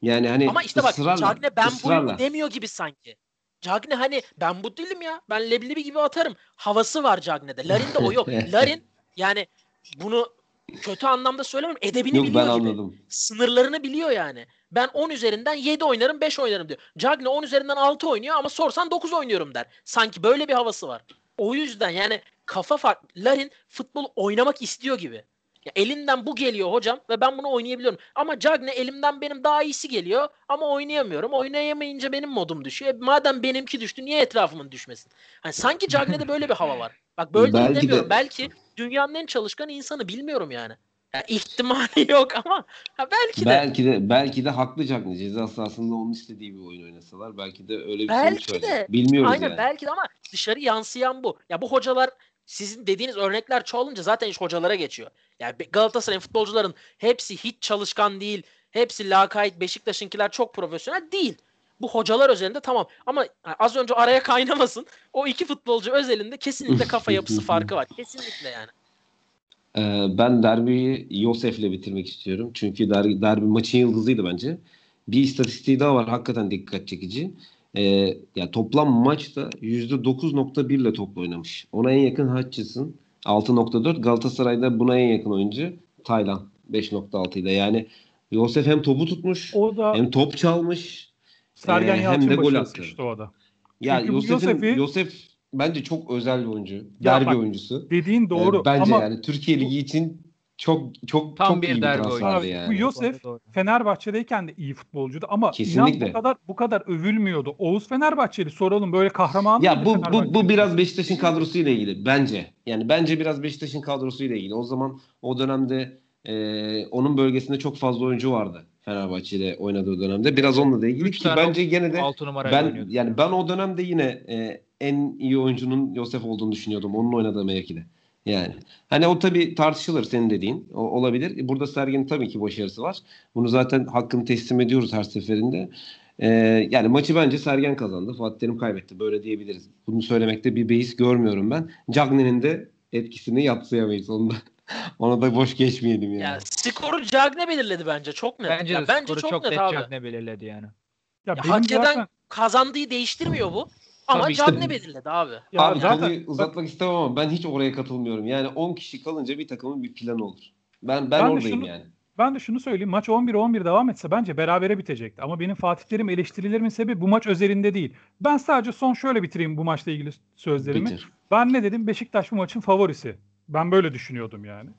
Yani hani Ama işte bak Cagne ben ısrarla. buyum demiyor gibi sanki. Cagne hani ben bu değilim ya. Ben leblebi gibi atarım. Havası var Cagne'de. Larin'de o yok. Larin yani bunu kötü anlamda söylemiyorum. Edebini Yok ben biliyor gibi. anladım. Sınırlarını biliyor yani. Ben 10 üzerinden 7 oynarım 5 oynarım diyor. Cagne 10 üzerinden 6 oynuyor ama sorsan 9 oynuyorum der. Sanki böyle bir havası var. O yüzden yani kafa farklı. Larin futbol oynamak istiyor gibi. Ya elinden bu geliyor hocam ve ben bunu oynayabiliyorum. Ama Cagne elimden benim daha iyisi geliyor ama oynayamıyorum. Oynayamayınca benim modum düşüyor. E, madem benimki düştü niye etrafımın düşmesin? Hani sanki Cagne'de böyle bir hava var. Bak böyle değil Belki de- demiyorum. Belki dünyanın en çalışkan insanı bilmiyorum yani. Ya ihtimali yok ama ha belki de. Belki de belki de haklı Cagne. Ceza sahasında onun istediği bir oyun oynasalar belki de öyle bir Belki sonuç de. Bilmiyoruz Aynen yani. belki de ama dışarı yansıyan bu. Ya bu hocalar sizin dediğiniz örnekler çoğalınca zaten iş hocalara geçiyor. Yani Galatasaray'ın futbolcuların hepsi hiç çalışkan değil. Hepsi lakayt. Beşiktaş'ınkiler çok profesyonel değil. Bu hocalar özelinde tamam. Ama az önce araya kaynamasın. O iki futbolcu özelinde kesinlikle kafa yapısı farkı var. Kesinlikle yani. Ee, ben derbiyi Yosef'le bitirmek istiyorum. Çünkü derbi, derbi maçın yıldızıydı bence. Bir istatistiği daha var hakikaten dikkat çekici. e, yani toplam maçta %9.1 ile topla oynamış. Ona en yakın Hutchinson 6.4. Galatasaray'da buna en yakın oyuncu Taylan 5.6 ile. Yani Yosef hem topu tutmuş O da hem top çalmış Sergen e, hem de gol attı. o da. Ya Yosef'in, Yosef'i- Yosef bence çok özel bir oyuncu. Derbi bak, oyuncusu. Dediğin doğru Ee, bence ama yani Türkiye Ligi için çok çok Tam çok bir iyi derbi oyuncusu. yani. Bu Yosef. Fenerbahçe'deyken de iyi futbolcuydu ama Kesinlikle. inan bu kadar bu kadar övülmüyordu. Oğuz Fenerbahçeli soralım böyle kahraman Ya bu bu bu biraz Beşiktaş'ın kadrosuyla ilgili bence. Yani bence biraz Beşiktaş'ın kadrosuyla ilgili. O zaman o dönemde e, onun bölgesinde çok fazla oyuncu vardı. Fenerbahçe'de oynadığı dönemde. Biraz onunla da ilgili Üç ki bence gene de 6 numara ben oynuyordu. yani ben o dönemde yine e, en iyi oyuncunun Yosef olduğunu düşünüyordum. Onun oynadığı mevkide. Yani. Hani o tabii tartışılır senin dediğin. O, olabilir. Burada Sergen'in tabii ki başarısı var. Bunu zaten hakkını teslim ediyoruz her seferinde. Ee, yani maçı bence Sergen kazandı. Fatih Terim kaybetti. Böyle diyebiliriz. Bunu söylemekte bir beis görmüyorum ben. Cagney'in de etkisini yatsıyamayız. Onu da, ona da boş geçmeyelim yani. Ya skoru Cagne belirledi bence çok net. Bence de Ya bence skoru çok, çok net net. Cagne belirledi yani. Ya Ya hak eden zaten- kazandığı değiştirmiyor bu. Ama Tabii işte- Cagne belirledi abi. ya Abi zaten konuyu uzatmak istemem ama ben hiç oraya katılmıyorum. Yani 10 kişi kalınca bir takımın bir planı olur. Ben ben, Ben oradayım şunu- yani. Ben de şunu söyleyeyim. Maç 11-11 devam etse bence berabere bitecekti. Ama benim Fatih Terim eleştirilerimin sebebi bu maç özelinde değil. Ben sadece son şöyle bitireyim bu maçla ilgili sözlerimi. Bitir. Ben ne dedim? Beşiktaş bu maçın favorisi. Ben böyle düşünüyordum yani.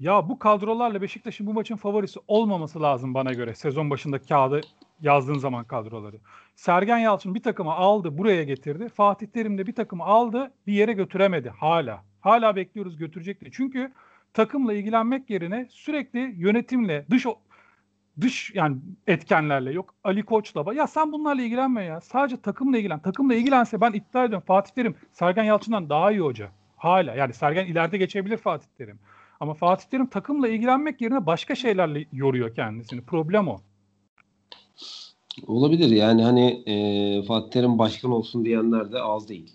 Ya bu kadrolarla Beşiktaş'ın bu maçın favorisi olmaması lazım bana göre. Sezon başında kağıdı yazdığın zaman kadroları. Sergen Yalçın bir takımı aldı, buraya getirdi. Fatih Terim de bir takımı aldı, bir yere götüremedi hala. Hala bekliyoruz götürecek diye. Çünkü takımla ilgilenmek yerine sürekli yönetimle, dış dış yani etkenlerle yok Ali Koç'la ya sen bunlarla ilgilenme ya. Sadece takımla ilgilen. Takımla ilgilense ben iddia ediyorum Fatih Terim Sergen Yalçın'dan daha iyi hoca. Hala yani Sergen ileride geçebilir Fatih Terim. Ama Fatih Terim takımla ilgilenmek yerine başka şeylerle yoruyor kendisini. Problem o. Olabilir yani hani e, Fatih Terim başkan olsun diyenler de az değil.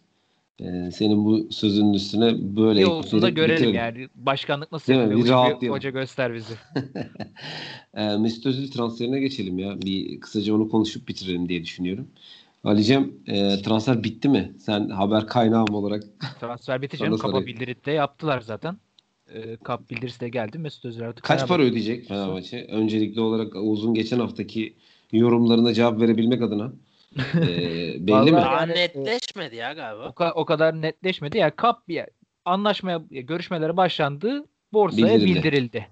E, senin bu sözünün üstüne böyle Bir olsun da görelim bitirelim. yani. Başkanlık nasıl Değil mi? yapılıyor? Bir Bir rahatlayalım. hoca göster bizi. e, Mesut Özil transferine geçelim ya. Bir kısaca onu konuşup bitirelim diye düşünüyorum. Ali'cem e, transfer bitti mi? Sen haber kaynağım olarak Transfer bitti canım. Kapa bildirisi de yaptılar zaten. Ee, kap bildirisi de geldi. Mesut Özil artık kaç para ödeyecek Fenerbahçe? Öncelikli olarak Oğuz'un geçen haftaki yorumlarına cevap verebilmek adına. E, belli Vallahi- mi? Daha Yani, netleşmedi ya galiba. O, ka- o kadar netleşmedi. Yani kap ya, anlaşmaya ya, görüşmelere başlandı. Borsaya Bildirildi. bildirildi.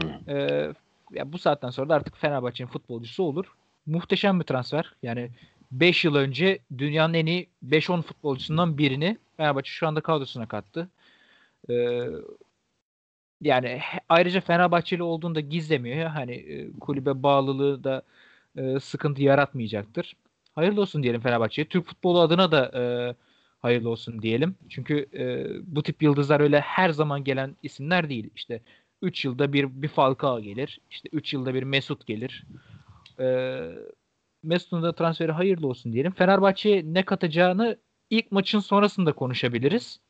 Hı. Ee, ya bu saatten sonra da artık Fenerbahçe'nin futbolcusu olur. Muhteşem bir transfer. Yani 5 yıl önce dünyanın en iyi 5-10 futbolcusundan birini Fenerbahçe şu anda kadrosuna kattı. Ee, yani ayrıca Fenerbahçeli olduğunu da gizlemiyor. Hani e, kulübe bağlılığı da e, sıkıntı yaratmayacaktır. Hayırlı olsun diyelim Fenerbahçe'ye. Türk futbolu adına da e, hayırlı olsun diyelim. Çünkü e, bu tip yıldızlar öyle her zaman gelen isimler değil. İşte 3 yılda bir bir Falcao gelir. İşte 3 yılda bir Mesut gelir. E, Mesut'un da transferi hayırlı olsun diyelim. Fenerbahçe'ye ne katacağını ilk maçın sonrasında konuşabiliriz.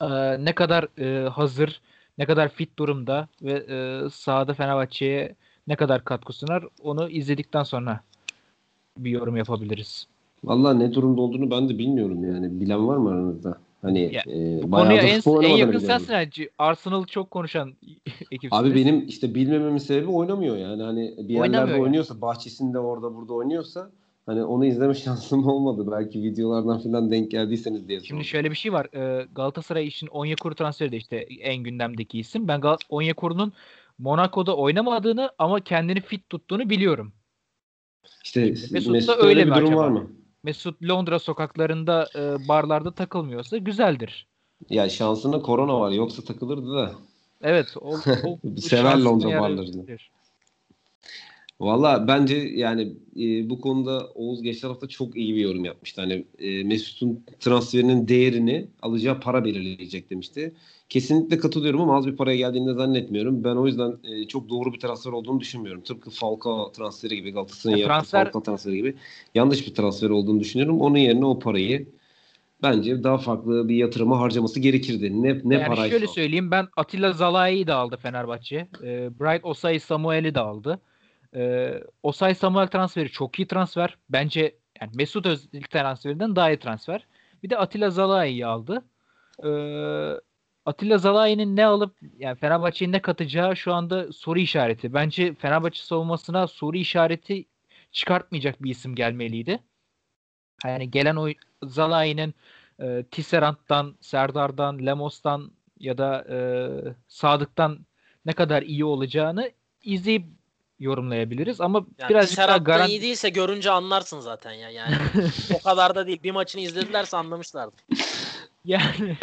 E, ne kadar e, hazır, ne kadar fit durumda ve e, sahada Fenerbahçe'ye ne kadar katkı sunar onu izledikten sonra bir yorum yapabiliriz. Vallahi ne durumda olduğunu ben de bilmiyorum yani. Bilen var mı aranızda? Hani Ya, e, bayağı en, en yakın sensin. yani. Arsenal çok konuşan ekipsiniz. Abi benim işte bilmememin sebebi oynamıyor yani. Hani bir yerlerde Oynamıyor yani. oynuyorsa, bahçesinde orada burada oynuyorsa hani onu izleme şansım olmadı. Belki videolardan falan denk geldiyseniz diye Şimdi sordum. şöyle bir şey var. Ee, Galatasaray için Onyekuru transferi de işte en gündemdeki isim. Ben Gal- Onyekuru'nun Monaco'da oynamadığını ama kendini fit tuttuğunu biliyorum. İşte Mesut'ta öyle bir durum var mı? Mesut Londra sokaklarında e, barlarda takılmıyorsa güzeldir. Ya şansına korona var. Yoksa takılırdı da. Evet. O, o, Sever Londra barlarını. Valla bence yani e, bu konuda Oğuz geçen hafta çok iyi bir yorum yapmıştı. Hani e, Mesut'un transferinin değerini alacağı para belirleyecek demişti. Kesinlikle katılıyorum ama az bir paraya geldiğini de zannetmiyorum. Ben o yüzden e, çok doğru bir transfer olduğunu düşünmüyorum. Tıpkı Falcao transferi gibi Galatasaray'ın Ya yaptığı transfer- Falcao transferi gibi yanlış bir transfer olduğunu düşünüyorum. Onun yerine o parayı bence daha farklı bir yatırıma harcaması gerekirdi. Ne ne yani paraysa. şöyle söyleyeyim ben Atilla Zalai'yi de aldı Fenerbahçe. E, Bright Osay Samuel'i de aldı. E, Osay Samuel transferi çok iyi transfer. Bence yani Mesut Özil transferinden daha iyi transfer. Bir de Atilla Zalai'yi aldı. Ee, Atilla Zalai'nin ne alıp yani Fenerbahçe'ye ne katacağı şu anda soru işareti. Bence Fenerbahçe savunmasına soru işareti çıkartmayacak bir isim gelmeliydi. Yani gelen o Zalai'nin e, Tisserant'tan, Serdar'dan, Lemos'tan ya da e, Sadık'tan ne kadar iyi olacağını izleyip yorumlayabiliriz ama Yani birazcık daha garanti iyi değilse görünce anlarsın zaten ya. Yani o kadar da değil. Bir maçını izledilerse anlamışlardı. Yani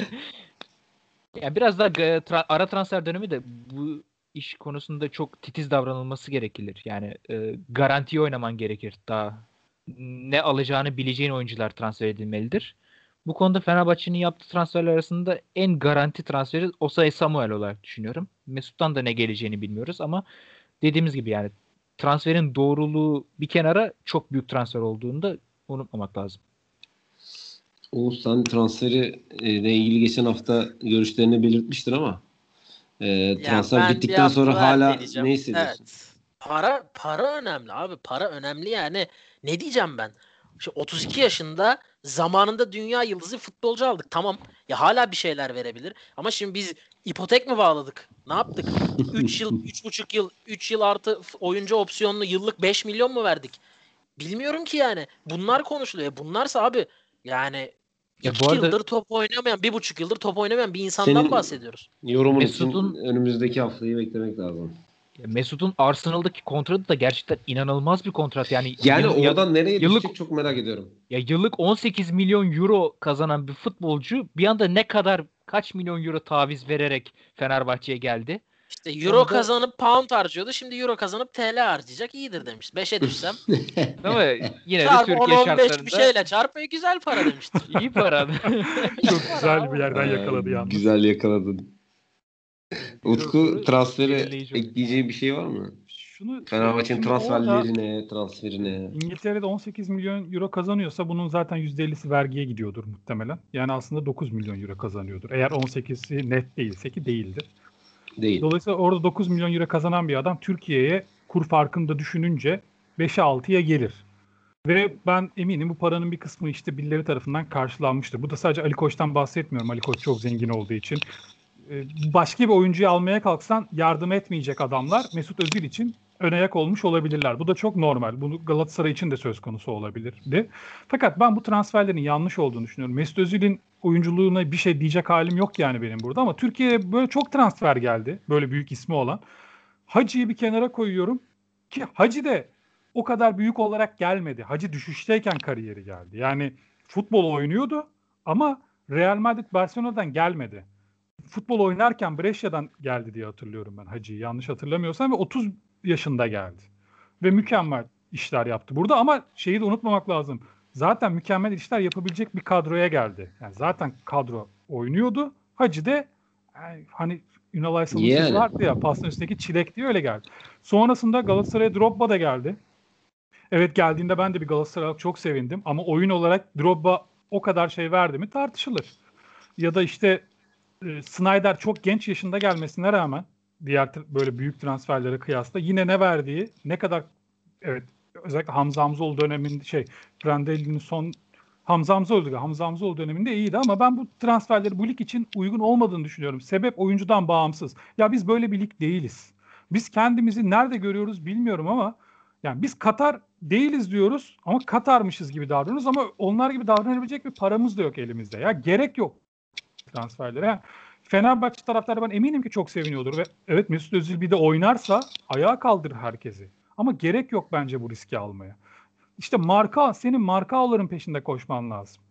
yani biraz daha e, tra- ara transfer dönemi de bu iş konusunda çok titiz davranılması gerekilir. Yani e, garantiye oynaman gerekir. Daha ne alacağını bileceğin oyuncular transfer edilmelidir. Bu konuda Fenerbahçe'nin yaptığı transferler arasında en garanti transferi Osayi Samuel olarak düşünüyorum. Mesut'tan da ne geleceğini bilmiyoruz ama dediğimiz gibi yani transferin doğruluğu bir kenara çok büyük transfer olduğunu da unutmamak lazım. Oğuz sen transferi e, ile ilgili geçen hafta görüşlerini belirtmiştir ama e, transfer bir bittikten sonra hala ne hissediyorsun? Evet. Para para önemli abi. Para önemli yani. Ne diyeceğim ben? Şimdi 32 yaşında zamanında dünya yıldızı futbolcu aldık. Tamam. Ya hala bir şeyler verebilir. Ama şimdi biz ipotek mi bağladık? Ne yaptık? 3 yıl, 3,5 yıl, 3 yıl artı oyuncu opsiyonlu yıllık 5 milyon mu verdik? Bilmiyorum ki yani. Bunlar konuşuluyor. Bunlarsa abi yani Ya iki bu arada- yıldır top oynamayan, bir buçuk yıldır top oynamayan bir insandan Senin- bahsediyoruz. Yorumun Mesut'un- için önümüzdeki haftayı beklemek lazım. Ya Mesut'un Arsenal'daki kontratı da gerçekten inanılmaz bir kontrat. Yani Yani yıl- ya- oradan nereye yıllık- düşecek çok merak ediyorum. ya yıllık 18 milyon euro kazanan bir futbolcu bir anda ne kadar kaç milyon euro taviz vererek Fenerbahçe'ye geldi. İşte euro Onu da- kazanıp pound harcıyordu. Şimdi euro kazanıp TL harcayacak. İyidir demiş. 5'e düşsem. Ama yine de çarp Türkiye 10-15 şartlarında bir şeyle çarp güzel para demiştir. iyi para. Çok güzel bir yerden yakaladı Ee, yalnız. Güzel yakaladın. Utku olur. ekleyeceği bir şey var mı? Şunu Fenerbahçe'nin transferlerine, transferine. İngiltere'de 18 milyon euro kazanıyorsa bunun zaten %50'si vergiye gidiyordur muhtemelen. Yani aslında 9 milyon euro kazanıyordur. Eğer 18'i net değilse ki değildir. Değil. Dolayısıyla orada 9 milyon euro kazanan bir adam Türkiye'ye kur farkını da düşününce 5'e 6'ya gelir. Ve ben eminim bu paranın bir kısmı işte birileri tarafından karşılanmıştır. Bu da sadece Ali Koç'tan bahsetmiyorum. Ali Koç çok zengin olduğu için. Ee, Başka bir oyuncuyu almaya kalksan yardım etmeyecek adamlar Mesut Özil için ön ayak olmuş olabilirler. Bu da çok normal. Bunu Galatasaray için de söz konusu olabilirdi. Fakat ben bu transferlerin yanlış olduğunu düşünüyorum. Mesut Özil'in oyunculuğuna bir şey diyecek halim yok yani benim burada ama Türkiye'ye böyle çok transfer geldi. Böyle büyük ismi olan. Hacı'yı bir kenara koyuyorum ki Hacı de o kadar büyük olarak gelmedi. Hacı düşüşteyken kariyeri geldi. Yani futbol oynuyordu ama Real Madrid Barcelona'dan gelmedi. Futbol oynarken Brescia'dan geldi diye hatırlıyorum ben Hacı'yı yanlış hatırlamıyorsam ve 30 yaşında geldi. Ve mükemmel işler yaptı burada ama şeyi de unutmamak lazım. Zaten mükemmel işler yapabilecek bir kadroya geldi. Yani zaten kadro oynuyordu. Hacı de yani hani Ünal Aysal'ın sözü vardı ya pasın üstündeki çilek diye öyle geldi. Sonrasında Galatasaray'a Drogba da geldi. Evet geldiğinde ben de bir Galatasaray olarak çok sevindim ama oyun olarak Drogba o kadar şey verdi mi tartışılır. Ya da işte e, Snyder çok genç yaşında gelmesine rağmen diğer böyle büyük transferlere kıyasla yine ne verdiği, ne kadar evet özellikle Hamza Hamzoğlu döneminde şey Prandelli'nin son Hamza Hamzoğlu, Hamza Hamzoğlu döneminde iyiydi ama ben bu transferleri bu lig için uygun olmadığını düşünüyorum. Sebep oyuncudan bağımsız. Ya biz böyle bir lig değiliz. Biz kendimizi nerede görüyoruz bilmiyorum ama yani biz Katar değiliz diyoruz ama Katar'mışız gibi davranıyoruz ama onlar gibi davranabilecek bir paramız da yok elimizde. Ya gerek yok transferlere. Fenerbahçe taraftarı ben eminim ki çok seviniyordur ve evet Mesut Özil bir de oynarsa ayağa kaldırır herkesi. Ama gerek yok bence bu riski almaya. İşte marka senin markaların peşinde koşman lazım.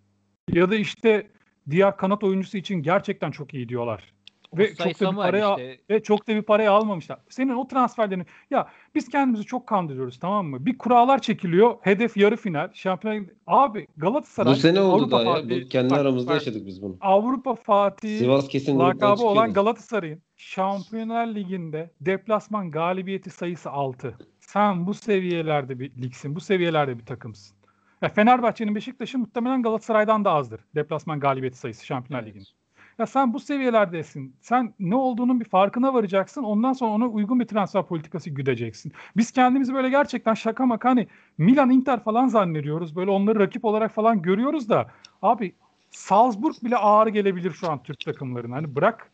Ya da işte diğer kanat oyuncusu için gerçekten çok iyi diyorlar. Ve çok da bir paraya işte. ve çok da bir parayı almamışlar. Senin o transferlerini ya biz kendimizi çok kandırıyoruz tamam mı? Bir kurallar çekiliyor. Hedef yarı final. Şampiyon abi Galatasaray Bu sene oldu Avrupa ya. Bu kendi bak, aramızda bak, yaşadık biz bunu. Avrupa Fatih Sivas kesin lakabı olan. Galatasaray'ın Şampiyonlar Ligi'nde deplasman galibiyeti sayısı 6. Sen bu seviyelerde bir ligsin. Bu seviyelerde bir takımsın. Ya Fenerbahçe'nin Beşiktaş'ın muhtemelen Galatasaray'dan da azdır. Deplasman galibiyeti sayısı Şampiyonlar Evet. Ligi'nin. Ya sen bu seviyelerdesin. Sen ne olduğunun bir farkına varacaksın. Ondan sonra ona uygun bir transfer politikası güdeceksin. Biz kendimizi böyle gerçekten şaka maka hani Milan Inter falan zannediyoruz. Böyle onları rakip olarak falan görüyoruz da abi Salzburg bile ağır gelebilir şu an Türk takımlarına. Hani bırak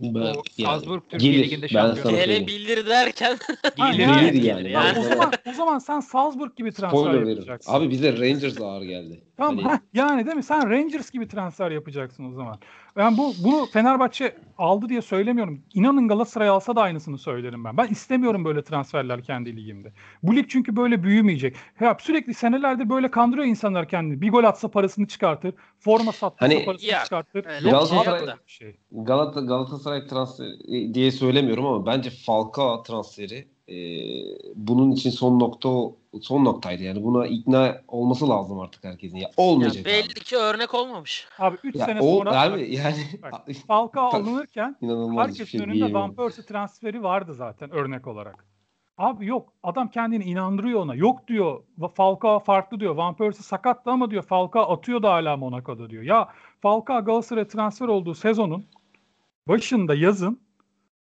Ben, O Salzburg Türkiye gelir. Ligi'nde şampiyon. Gelebilir derken Gelir yani- yani. Yani- o zaman o zaman sen Salzburg gibi transfer Spoiler veririm. yapacaksın. Abi bize Rangers ağır geldi. Tamam Hani- heh, yani değil mi? Sen Rangers gibi transfer yapacaksın o zaman. Ben bu bunu Fenerbahçe aldı diye söylemiyorum. İnanın Galatasaray alsa da aynısını söylerim ben. Ben istemiyorum böyle transferler kendi ligimde. Bu lig çünkü böyle büyümeyecek. Ya sürekli senelerdir böyle kandırıyor insanlar kendini. Bir gol atsa parasını çıkartır. Forma satsa Hani- parasını Ya, çıkartır. öyle Yok bir şey şey. Galata Galatasaray transferi diye söylemiyorum ama bence Falcao transferi e, bunun için son nokta son noktaydı yani buna ikna olması lazım artık herkesin ya olmayacak yani abi. belli ki örnek olmamış. Abi 3 Ya sene o sonra abi yani Bak, Falcao alınırken herkesin şey önünde. Van Persie transferi vardı zaten örnek olarak. Abi yok adam kendini inandırıyor ona. Yok diyor Falcao farklı diyor. Van Persie sakattı ama diyor Falcao atıyor da hala Monaco'da diyor. Ya Falcao Galatasaray'a transfer olduğu sezonun başında yazın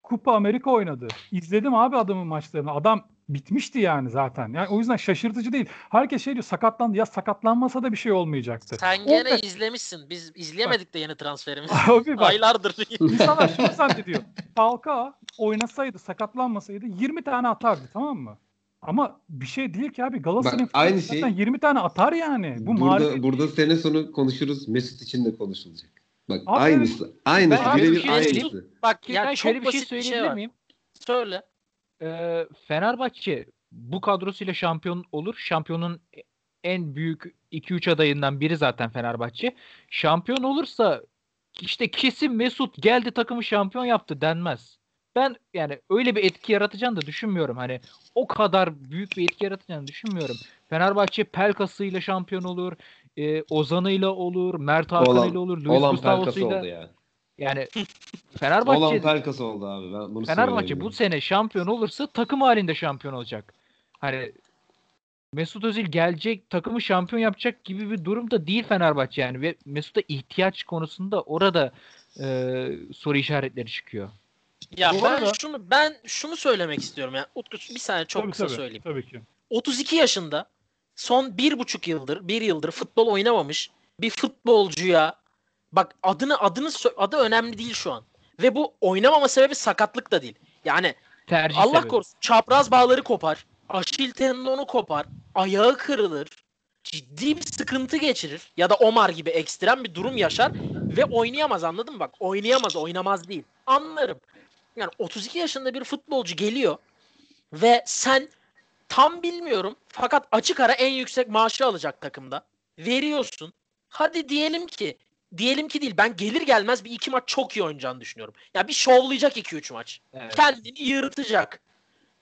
Kupa Amerika oynadı. İzledim abi adamın maçlarını. Adam bitmişti yani zaten. Yani o yüzden şaşırtıcı değil. Herkes şey diyor sakatlandı. Ya sakatlanmasa da bir şey olmayacaktı. Sen gene Orada- izlemişsin. Biz izleyemedik de yeni transferimizi. Abi bak Aylardır. İnsanlar şunu zannediyor. Falcao oynasaydı, sakatlanmasaydı 20 tane atardı tamam mı? Ama bir şey değil ki abi. Galatasaray'ın Bak, aynı şey- 20 tane atar yani. Bu burada marifet. burada sene sonu konuşuruz. Mesut için de konuşulacak. Bak Abi, aynısı. Aynısı. Ben birebir bir şey aynısı. Bak Ben ya şöyle çok bir şey söyleyebilir şey var. miyim? Söyle. Ee, Fenerbahçe bu kadrosuyla şampiyon olur. Şampiyonun en büyük 2-3 adayından biri zaten Fenerbahçe. Şampiyon olursa işte kesin Mesut geldi takımı şampiyon yaptı denmez. Ben yani öyle bir etki yaratacağını da düşünmüyorum. Hani o kadar büyük bir etki yaratacağını düşünmüyorum. Fenerbahçe Pelkas'ıyla şampiyon olur. E, Ozan'ıyla olur. Mert Hakan'ıyla olur. Luis Olan Gustavo'suyla. oldu ya. Yani Olan Fenerbahçe pelkası oldu abi. Ben bunu Fenerbahçe bu sene şampiyon olursa takım halinde şampiyon olacak. Hani Mesut Özil gelecek takımı şampiyon yapacak gibi bir durum da değil Fenerbahçe yani ve Mesut'a ihtiyaç konusunda orada e, soru işaretleri çıkıyor. Ya Bu ben arada- şunu ben şunu söylemek istiyorum ya. Utku bir saniye çok Tabii, kısa tabii, söyleyeyim. Tabii ki. 32 yaşında son bir buçuk yıldır, bir yıldır futbol oynamamış bir futbolcuya bak adını adını adı önemli değil şu an. Ve bu oynamama sebebi sakatlık da değil. Yani Tercih Allah sebebi. korusun çapraz bağları kopar, aşil tendonu kopar, ayağı kırılır, ciddi bir sıkıntı geçirir ya da Omar gibi ekstrem bir durum yaşar ve oynayamaz anladın mı? Bak oynayamaz, oynamaz değil. Anlarım. Yani 32 yaşında bir futbolcu geliyor ve sen tam bilmiyorum fakat açık ara en yüksek maaşı alacak takımda. Veriyorsun. Hadi diyelim ki diyelim ki değil ben gelir gelmez bir iki maç çok iyi oynayacağını düşünüyorum. Ya bir şovlayacak 2-3 maç Evet. kendini yırtacak.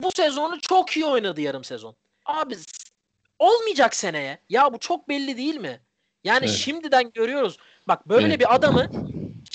Bu sezonu çok iyi oynadı yarım sezon. Abi olmayacak seneye. Ya bu çok belli değil mi? Yani Evet. şimdiden görüyoruz. Bak böyle Evet. bir adamı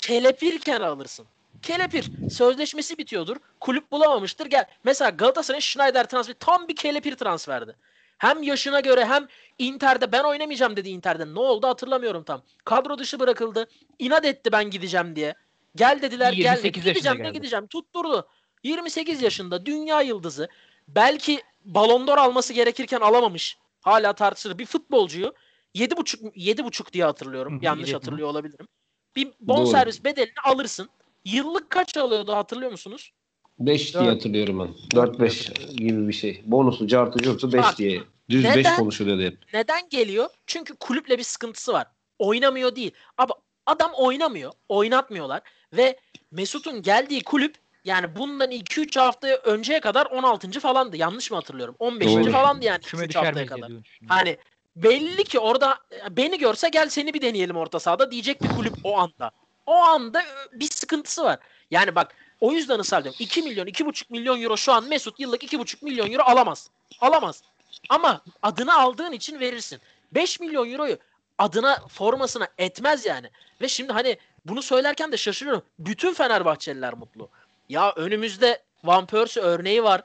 kelepirken alırsın. Kelepir. Sözleşmesi bitiyordur. Kulüp bulamamıştır. Gel. Mesela Galatasaray'ın Schneider transferi tam bir kelepir transferdi. Hem yaşına göre hem Inter'de ben oynamayacağım dedi Inter'de. Ne oldu hatırlamıyorum tam. Kadro dışı bırakıldı. İnat etti ben gideceğim diye. Gel dediler 28 gelmedi. yaşında Gideceğim de geldi. gideceğim. Tutturdu. 28 yaşında dünya yıldızı. Belki Ballon d'Or alması gerekirken alamamış. Hala tartışılır. Bir futbolcuyu 7,5 7,5 diye hatırlıyorum. Yanlış hatırlıyor olabilirim. Bir bonservis bedelini alırsın. Yıllık kaç alıyordu hatırlıyor musunuz? 5 diye hatırlıyorum ben. 4-5 gibi bir şey. Bonusu, cartı, curtu 5 Bak, diye. Düz 5 neden? konuşuluyordu hep. Neden geliyor? Çünkü kulüple bir sıkıntısı var. Oynamıyor değil. Abi adam oynamıyor. Oynatmıyorlar. Ve Mesut'un geldiği kulüp yani bundan 2-3 hafta önceye kadar 16. falandı. Yanlış mı hatırlıyorum? 15. Doğru. falandı yani Küme 2-3 düşer haftaya miyiz kadar. Hani belli ki orada beni görse gel seni bir deneyelim orta sahada diyecek bir kulüp o anda. O anda e, bir sıkıntısı var. Yani bak o yüzden ısrar ediyorum. 2 milyon, 2,5 milyon euro şu an Mesut yıllık 2,5 milyon euro alamaz. Alamaz. Ama adını aldığın için verirsin. 5 milyon euroyu adına formasına etmez yani. Ve şimdi hani bunu söylerken de şaşırıyorum. Bütün Fenerbahçeliler mutlu. Ya önümüzde Van Persie örneği var.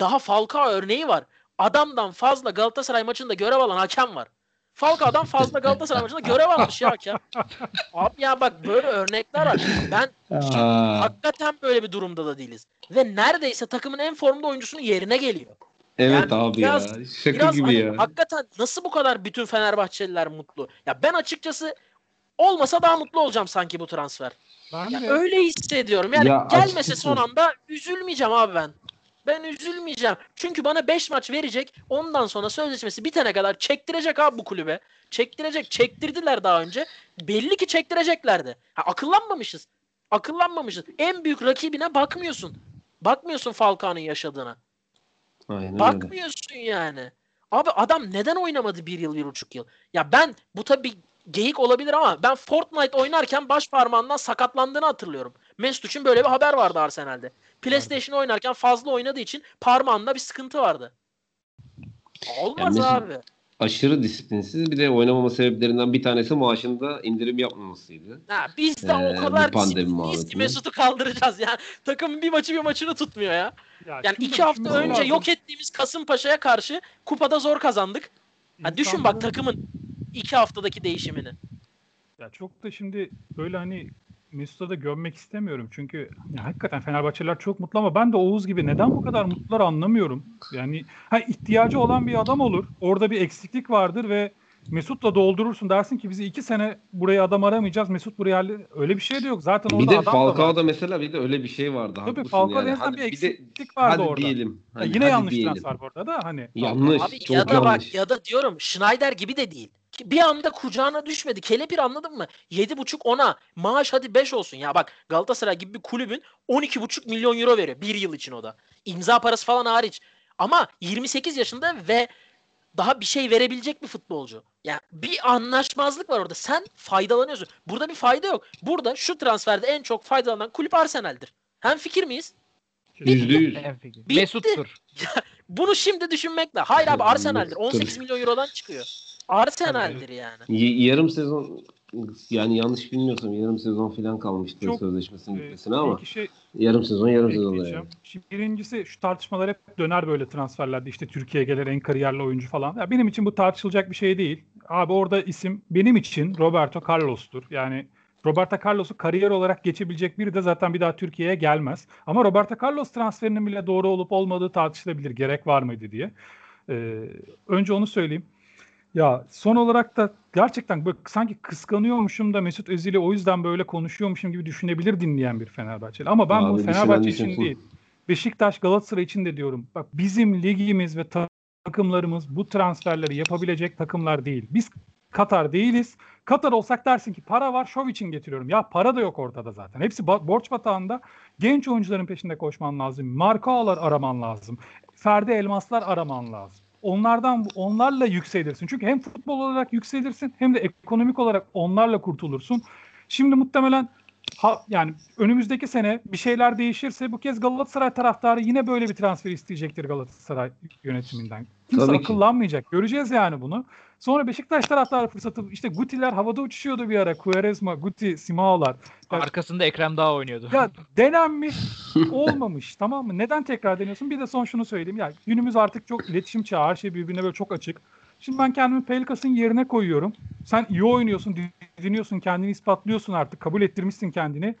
Daha Falcao örneği var. Adamdan fazla Galatasaray maçında görev alan hakem var. Falcao'dan fazla Galatasaray maçında görev almış ya hakem. Abi ya bak böyle örnekler var. Ben Aa, hakikaten böyle bir durumda da değiliz. Ve neredeyse takımın en formda oyuncusunun yerine geliyor. evet yani abi biraz- ya. Şaka Biraz gibi hani ya. hakikaten nasıl bu kadar bütün Fenerbahçeliler mutlu? Ya ben açıkçası olmasa daha mutlu olacağım sanki bu transfer. Ben Ya de öyle hissediyorum. Yani Ya gelmese açıkçası- son anda üzülmeyeceğim abi ben. Ben üzülmeyeceğim. Çünkü bana 5 maç verecek. Ondan sonra sözleşmesi bitene kadar çektirecek abi bu kulübe. Çektirecek. Çektirdiler daha önce. Belli ki çektireceklerdi. Ha, akıllanmamışız. Akıllanmamışız. En büyük rakibine bakmıyorsun. Bakmıyorsun Falcao'nun yaşadığına. Aynen öyle. Bakmıyorsun yani. Abi adam neden oynamadı bir yıl, bir buçuk yıl? Ya ben bu tabi geyik olabilir ama ben Fortnite oynarken baş parmağından sakatlandığını hatırlıyorum. Mesut için böyle bir haber vardı Arsenal'de. PlayStation oynarken fazla oynadığı için parmağında bir sıkıntı vardı. Olmaz Mesut- abi. Aşırı disiplinsiz. Bir de oynamama sebeplerinden bir tanesi maaşında indirim yapmamasıydı. Ha, biz de Ee, o kadar disiplinliyiz ki. Mesut'u kaldıracağız. Yani takımın bir maçı bir maçını tutmuyor ya. ya Yani iki hafta önce lazım. yok ettiğimiz Kasımpaşa'ya karşı kupada zor kazandık. Ha, düşün bak takımın iki haftadaki değişimini. Ya çok da şimdi böyle hani Mesut'a da gömmek istemiyorum. Çünkü ya hakikaten Fenerbahçeliler çok mutlu ama ben de Oğuz gibi neden bu kadar mutlular anlamıyorum. Yani ha ihtiyacı olan bir adam olur. Orada bir eksiklik vardır ve Mesut'la doldurursun. Dersin ki bizi iki sene buraya adam aramayacağız. Mesut buraya Öyle bir şey de yok. Zaten orada Bir de adam da. Falcao'da mesela bir de öyle bir şey vardı. Tabii Falcao'da yani. Hadi bir de- eksiklik vardı hadi orada. diyelim. Ya Hani yine hadi yanlış diyelim. transfer bu arada da hani. Yanlış. Abi çok ya da yanlış. bak ya da diyorum Schneider gibi de değil. Ki Bir anda kucağına düşmedi. Kelepir anladın mı? 7,5 ona. Maaş hadi 5 olsun. Ya bak Galatasaray gibi bir kulübün 12,5 milyon euro veriyor. Bir yıl için o da. İmza parası falan hariç. Ama 28 yaşında ve daha bir şey verebilecek bir futbolcu. Ya bir anlaşmazlık var orada. Sen faydalanıyorsun. Burada bir fayda yok. Burada şu transferde en çok faydalanan kulüp Arsenal'dir. Hem fikir miyiz? Yüzde yüz. En fikir. Bitti. Mesut'tur. Bunu şimdi düşünmekle. Hayır abi Arsenal'dir. 18 milyon eurodan çıkıyor. Arsenal'dir yani. Y- yarım sezon yani yanlış bilmiyorsam yarım sezon falan kalmıştı Çok, sözleşmesinin Ee, bitmesine ama şey yarım sezon yarım sezon da ekleyeceğim. yani. Şimdi birincisi şu tartışmalar hep döner böyle transferlerde işte Türkiye'ye gelir en kariyerli oyuncu falan. Ya benim için bu tartışılacak bir şey değil. Abi orada isim benim için Roberto Carlos'tur. Yani Roberto Carlos'u kariyer olarak geçebilecek biri de zaten bir daha Türkiye'ye gelmez. Ama Roberto Carlos transferinin bile doğru olup olmadığı tartışılabilir. Gerek var mıydı diye. Ee, önce onu söyleyeyim. Ya son olarak da gerçekten böyle sanki kıskanıyormuşum da Mesut Özil'i o yüzden böyle konuşuyormuşum gibi düşünebilir dinleyen bir Fenerbahçeli. Ama ben bu Abi Fenerbahçe düşünen için değil. Beşiktaş, Galatasaray için de diyorum. Bak bizim ligimiz ve ta- takımlarımız bu transferleri yapabilecek takımlar değil. Biz Katar değiliz. Katar olsak dersin ki para var şov için getiriyorum. Ya para da yok ortada zaten. Hepsi borç batağında. Genç oyuncuların peşinde koşman lazım. Marka araman lazım. Ferdi elmaslar araman lazım. Onlardan onlarla yükselirsin. Çünkü hem futbol olarak yükselirsin hem de ekonomik olarak onlarla kurtulursun. Şimdi muhtemelen ha, yani önümüzdeki sene bir şeyler değişirse bu kez Galatasaray taraftarı yine böyle bir transfer isteyecektir Galatasaray yönetiminden. Kimse Tabii ki. akıllanmayacak. Göreceğiz yani bunu. Sonra Beşiktaş taraftarı fırsatı işte Guti'ler havada uçuşuyordu bir ara. Quaresma, Guti, Simao'lar. Arkasında Ekrem Dağ oynuyordu. ya denenmiş olmamış tamam mı? Neden tekrar deniyorsun? Bir de son şunu söyleyeyim. Ya günümüz artık çok iletişim çağı. Her şey birbirine böyle çok açık. Şimdi ben kendimi Pelikas'ın yerine koyuyorum. Sen iyi oynuyorsun, diniyorsun, kendini ispatlıyorsun artık. Kabul ettirmişsin kendini.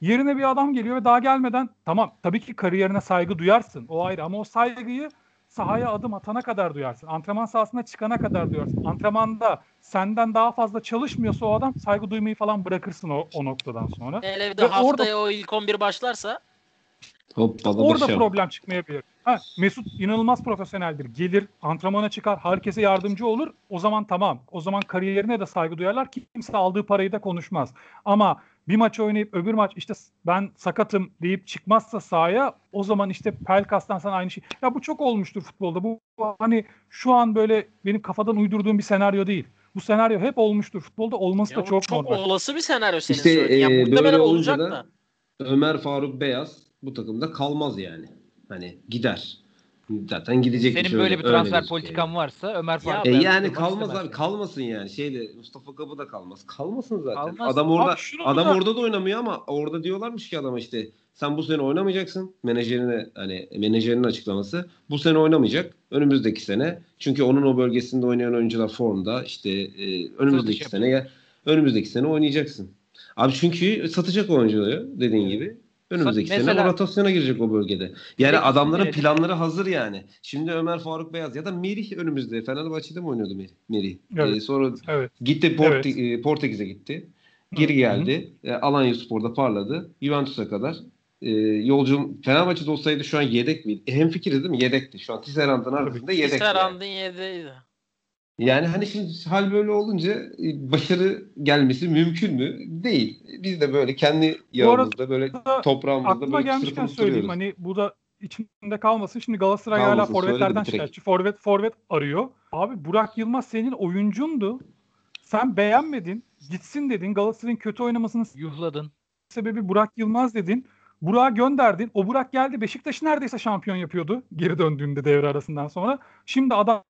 Yerine bir adam geliyor ve daha gelmeden tamam tabii ki kariyerine saygı duyarsın. O ayrı ama o saygıyı sahaya adım atana kadar duyarsın. Antrenman sahasına çıkana kadar duyarsın. Antrenmanda senden daha fazla çalışmıyorsa o adam saygı duymayı falan bırakırsın o, o noktadan sonra. Hele bir de Ve haftaya o ilk 11 başlarsa Hoppala Orada başa. problem çıkmayabilir. Ha, Mesut inanılmaz profesyoneldir. Gelir, antrenmana çıkar, herkese yardımcı olur. O zaman tamam. O zaman kariyerine de saygı duyarlar. Kimse aldığı parayı da konuşmaz. Ama bir maç oynayıp öbür maç işte ben sakatım deyip çıkmazsa sahaya o zaman işte Pelkas'tan sana aynı şey. Ya bu çok olmuştur futbolda. Bu hani şu an böyle benim kafadan uydurduğum bir senaryo değil. Bu senaryo hep olmuştur. Futbolda olması ya da çok, çok normal. olası bir senaryo senin İşte söylediğin. Yani e, muhtemelen böyle olacak da Ömer Faruk Beyaz bu takımda kalmaz yani. Hani gider. Zaten gidecek. Senin böyle bir transfer politikan varsa Ömer Faruk E yani kalmaz istemez abi kalmasın yani. Şeyde Mustafa Kapı da kalmaz. Kalmasın zaten. Kalmaz. Adam orada Abi adam da- orada da oynamıyor ama orada diyorlarmış ki adama işte Sen bu sene oynamayacaksın. Menajerine hani menajerinin açıklaması bu sene oynamayacak. Önümüzdeki sene. Çünkü onun o bölgesinde oynayan oyuncular formda. İşte e, önümüzdeki Satış sene ya önümüzdeki sene oynayacaksın. Abi çünkü satacak oyuncuları dediğin gibi. Önümüzdeki sene Mesela- o rotasyona girecek o bölgede. Yani Peki, adamların evet. planları hazır yani. Şimdi Ömer Faruk Beyaz ya da Merih önümüzde. Fenerbahçe'de mi oynuyordu Merih? Merih. Evet. Ee, sonra Evet. gitti Port Evet. e, Portekiz'e gitti. Geri Hı, geldi. E, Alanya Spor'da parladı. Juventus'a kadar. E, yolcum Fenerbahçe'de olsaydı şu an yedek miydi? E, hem fikiriz değil mi? Yedekti. Şu an Tisserand'ın arkasında yedek. yani. Tisserand'ın yedeğiydi. Yani hani şimdi hal böyle olunca e, başarı gelmesi mümkün mü? Değil. Biz de böyle kendi yağımızda böyle toprağımızda Aklıma böyle gelmişken söyleyeyim hani bu da içinde kalmasın. Şimdi Galatasaray hala Kalmasın, de forvetlerden şikayetçi. Forvet forvet arıyor. Abi Burak Yılmaz senin oyuncundu. Sen beğenmedin. Gitsin dedin. Galatasaray'ın kötü oynamasının Yuhladın. sebebi Burak Yılmaz dedin. Burak'ı gönderdin. O Burak geldi. Beşiktaş'ı neredeyse şampiyon yapıyordu. Geri döndüğünde devre arasından sonra. Şimdi adam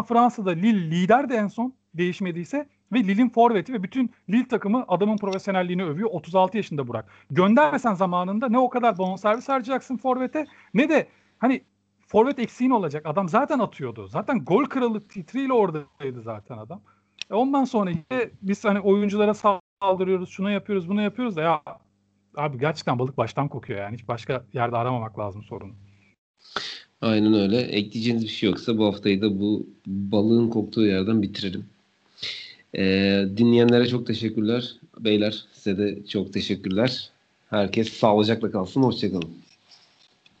Fransa'da Lille liderdi en son değişmediyse ve Lille'in forveti ve bütün Lille takımı adamın profesyonelliğini övüyor. 36 yaşında Burak. Göndermesen zamanında ne o kadar bonservis harcayacaksın forvete ne de hani forvet eksiğin olacak. Adam zaten atıyordu. Zaten gol kralı titriyle oradaydı zaten adam. E ondan sonra işte biz hani oyunculara saldırıyoruz, şunu yapıyoruz, bunu yapıyoruz da ya abi gerçekten balık baştan kokuyor yani. Hiç başka yerde aramamak lazım sorunu. Aynen öyle. Ekleyeceğiniz bir şey yoksa bu haftayı da bu balığın koktuğu yerden bitirelim. Ee, dinleyenlere çok teşekkürler. Beyler size de çok teşekkürler. Herkes sağlıcakla kalsın. Hoşçakalın.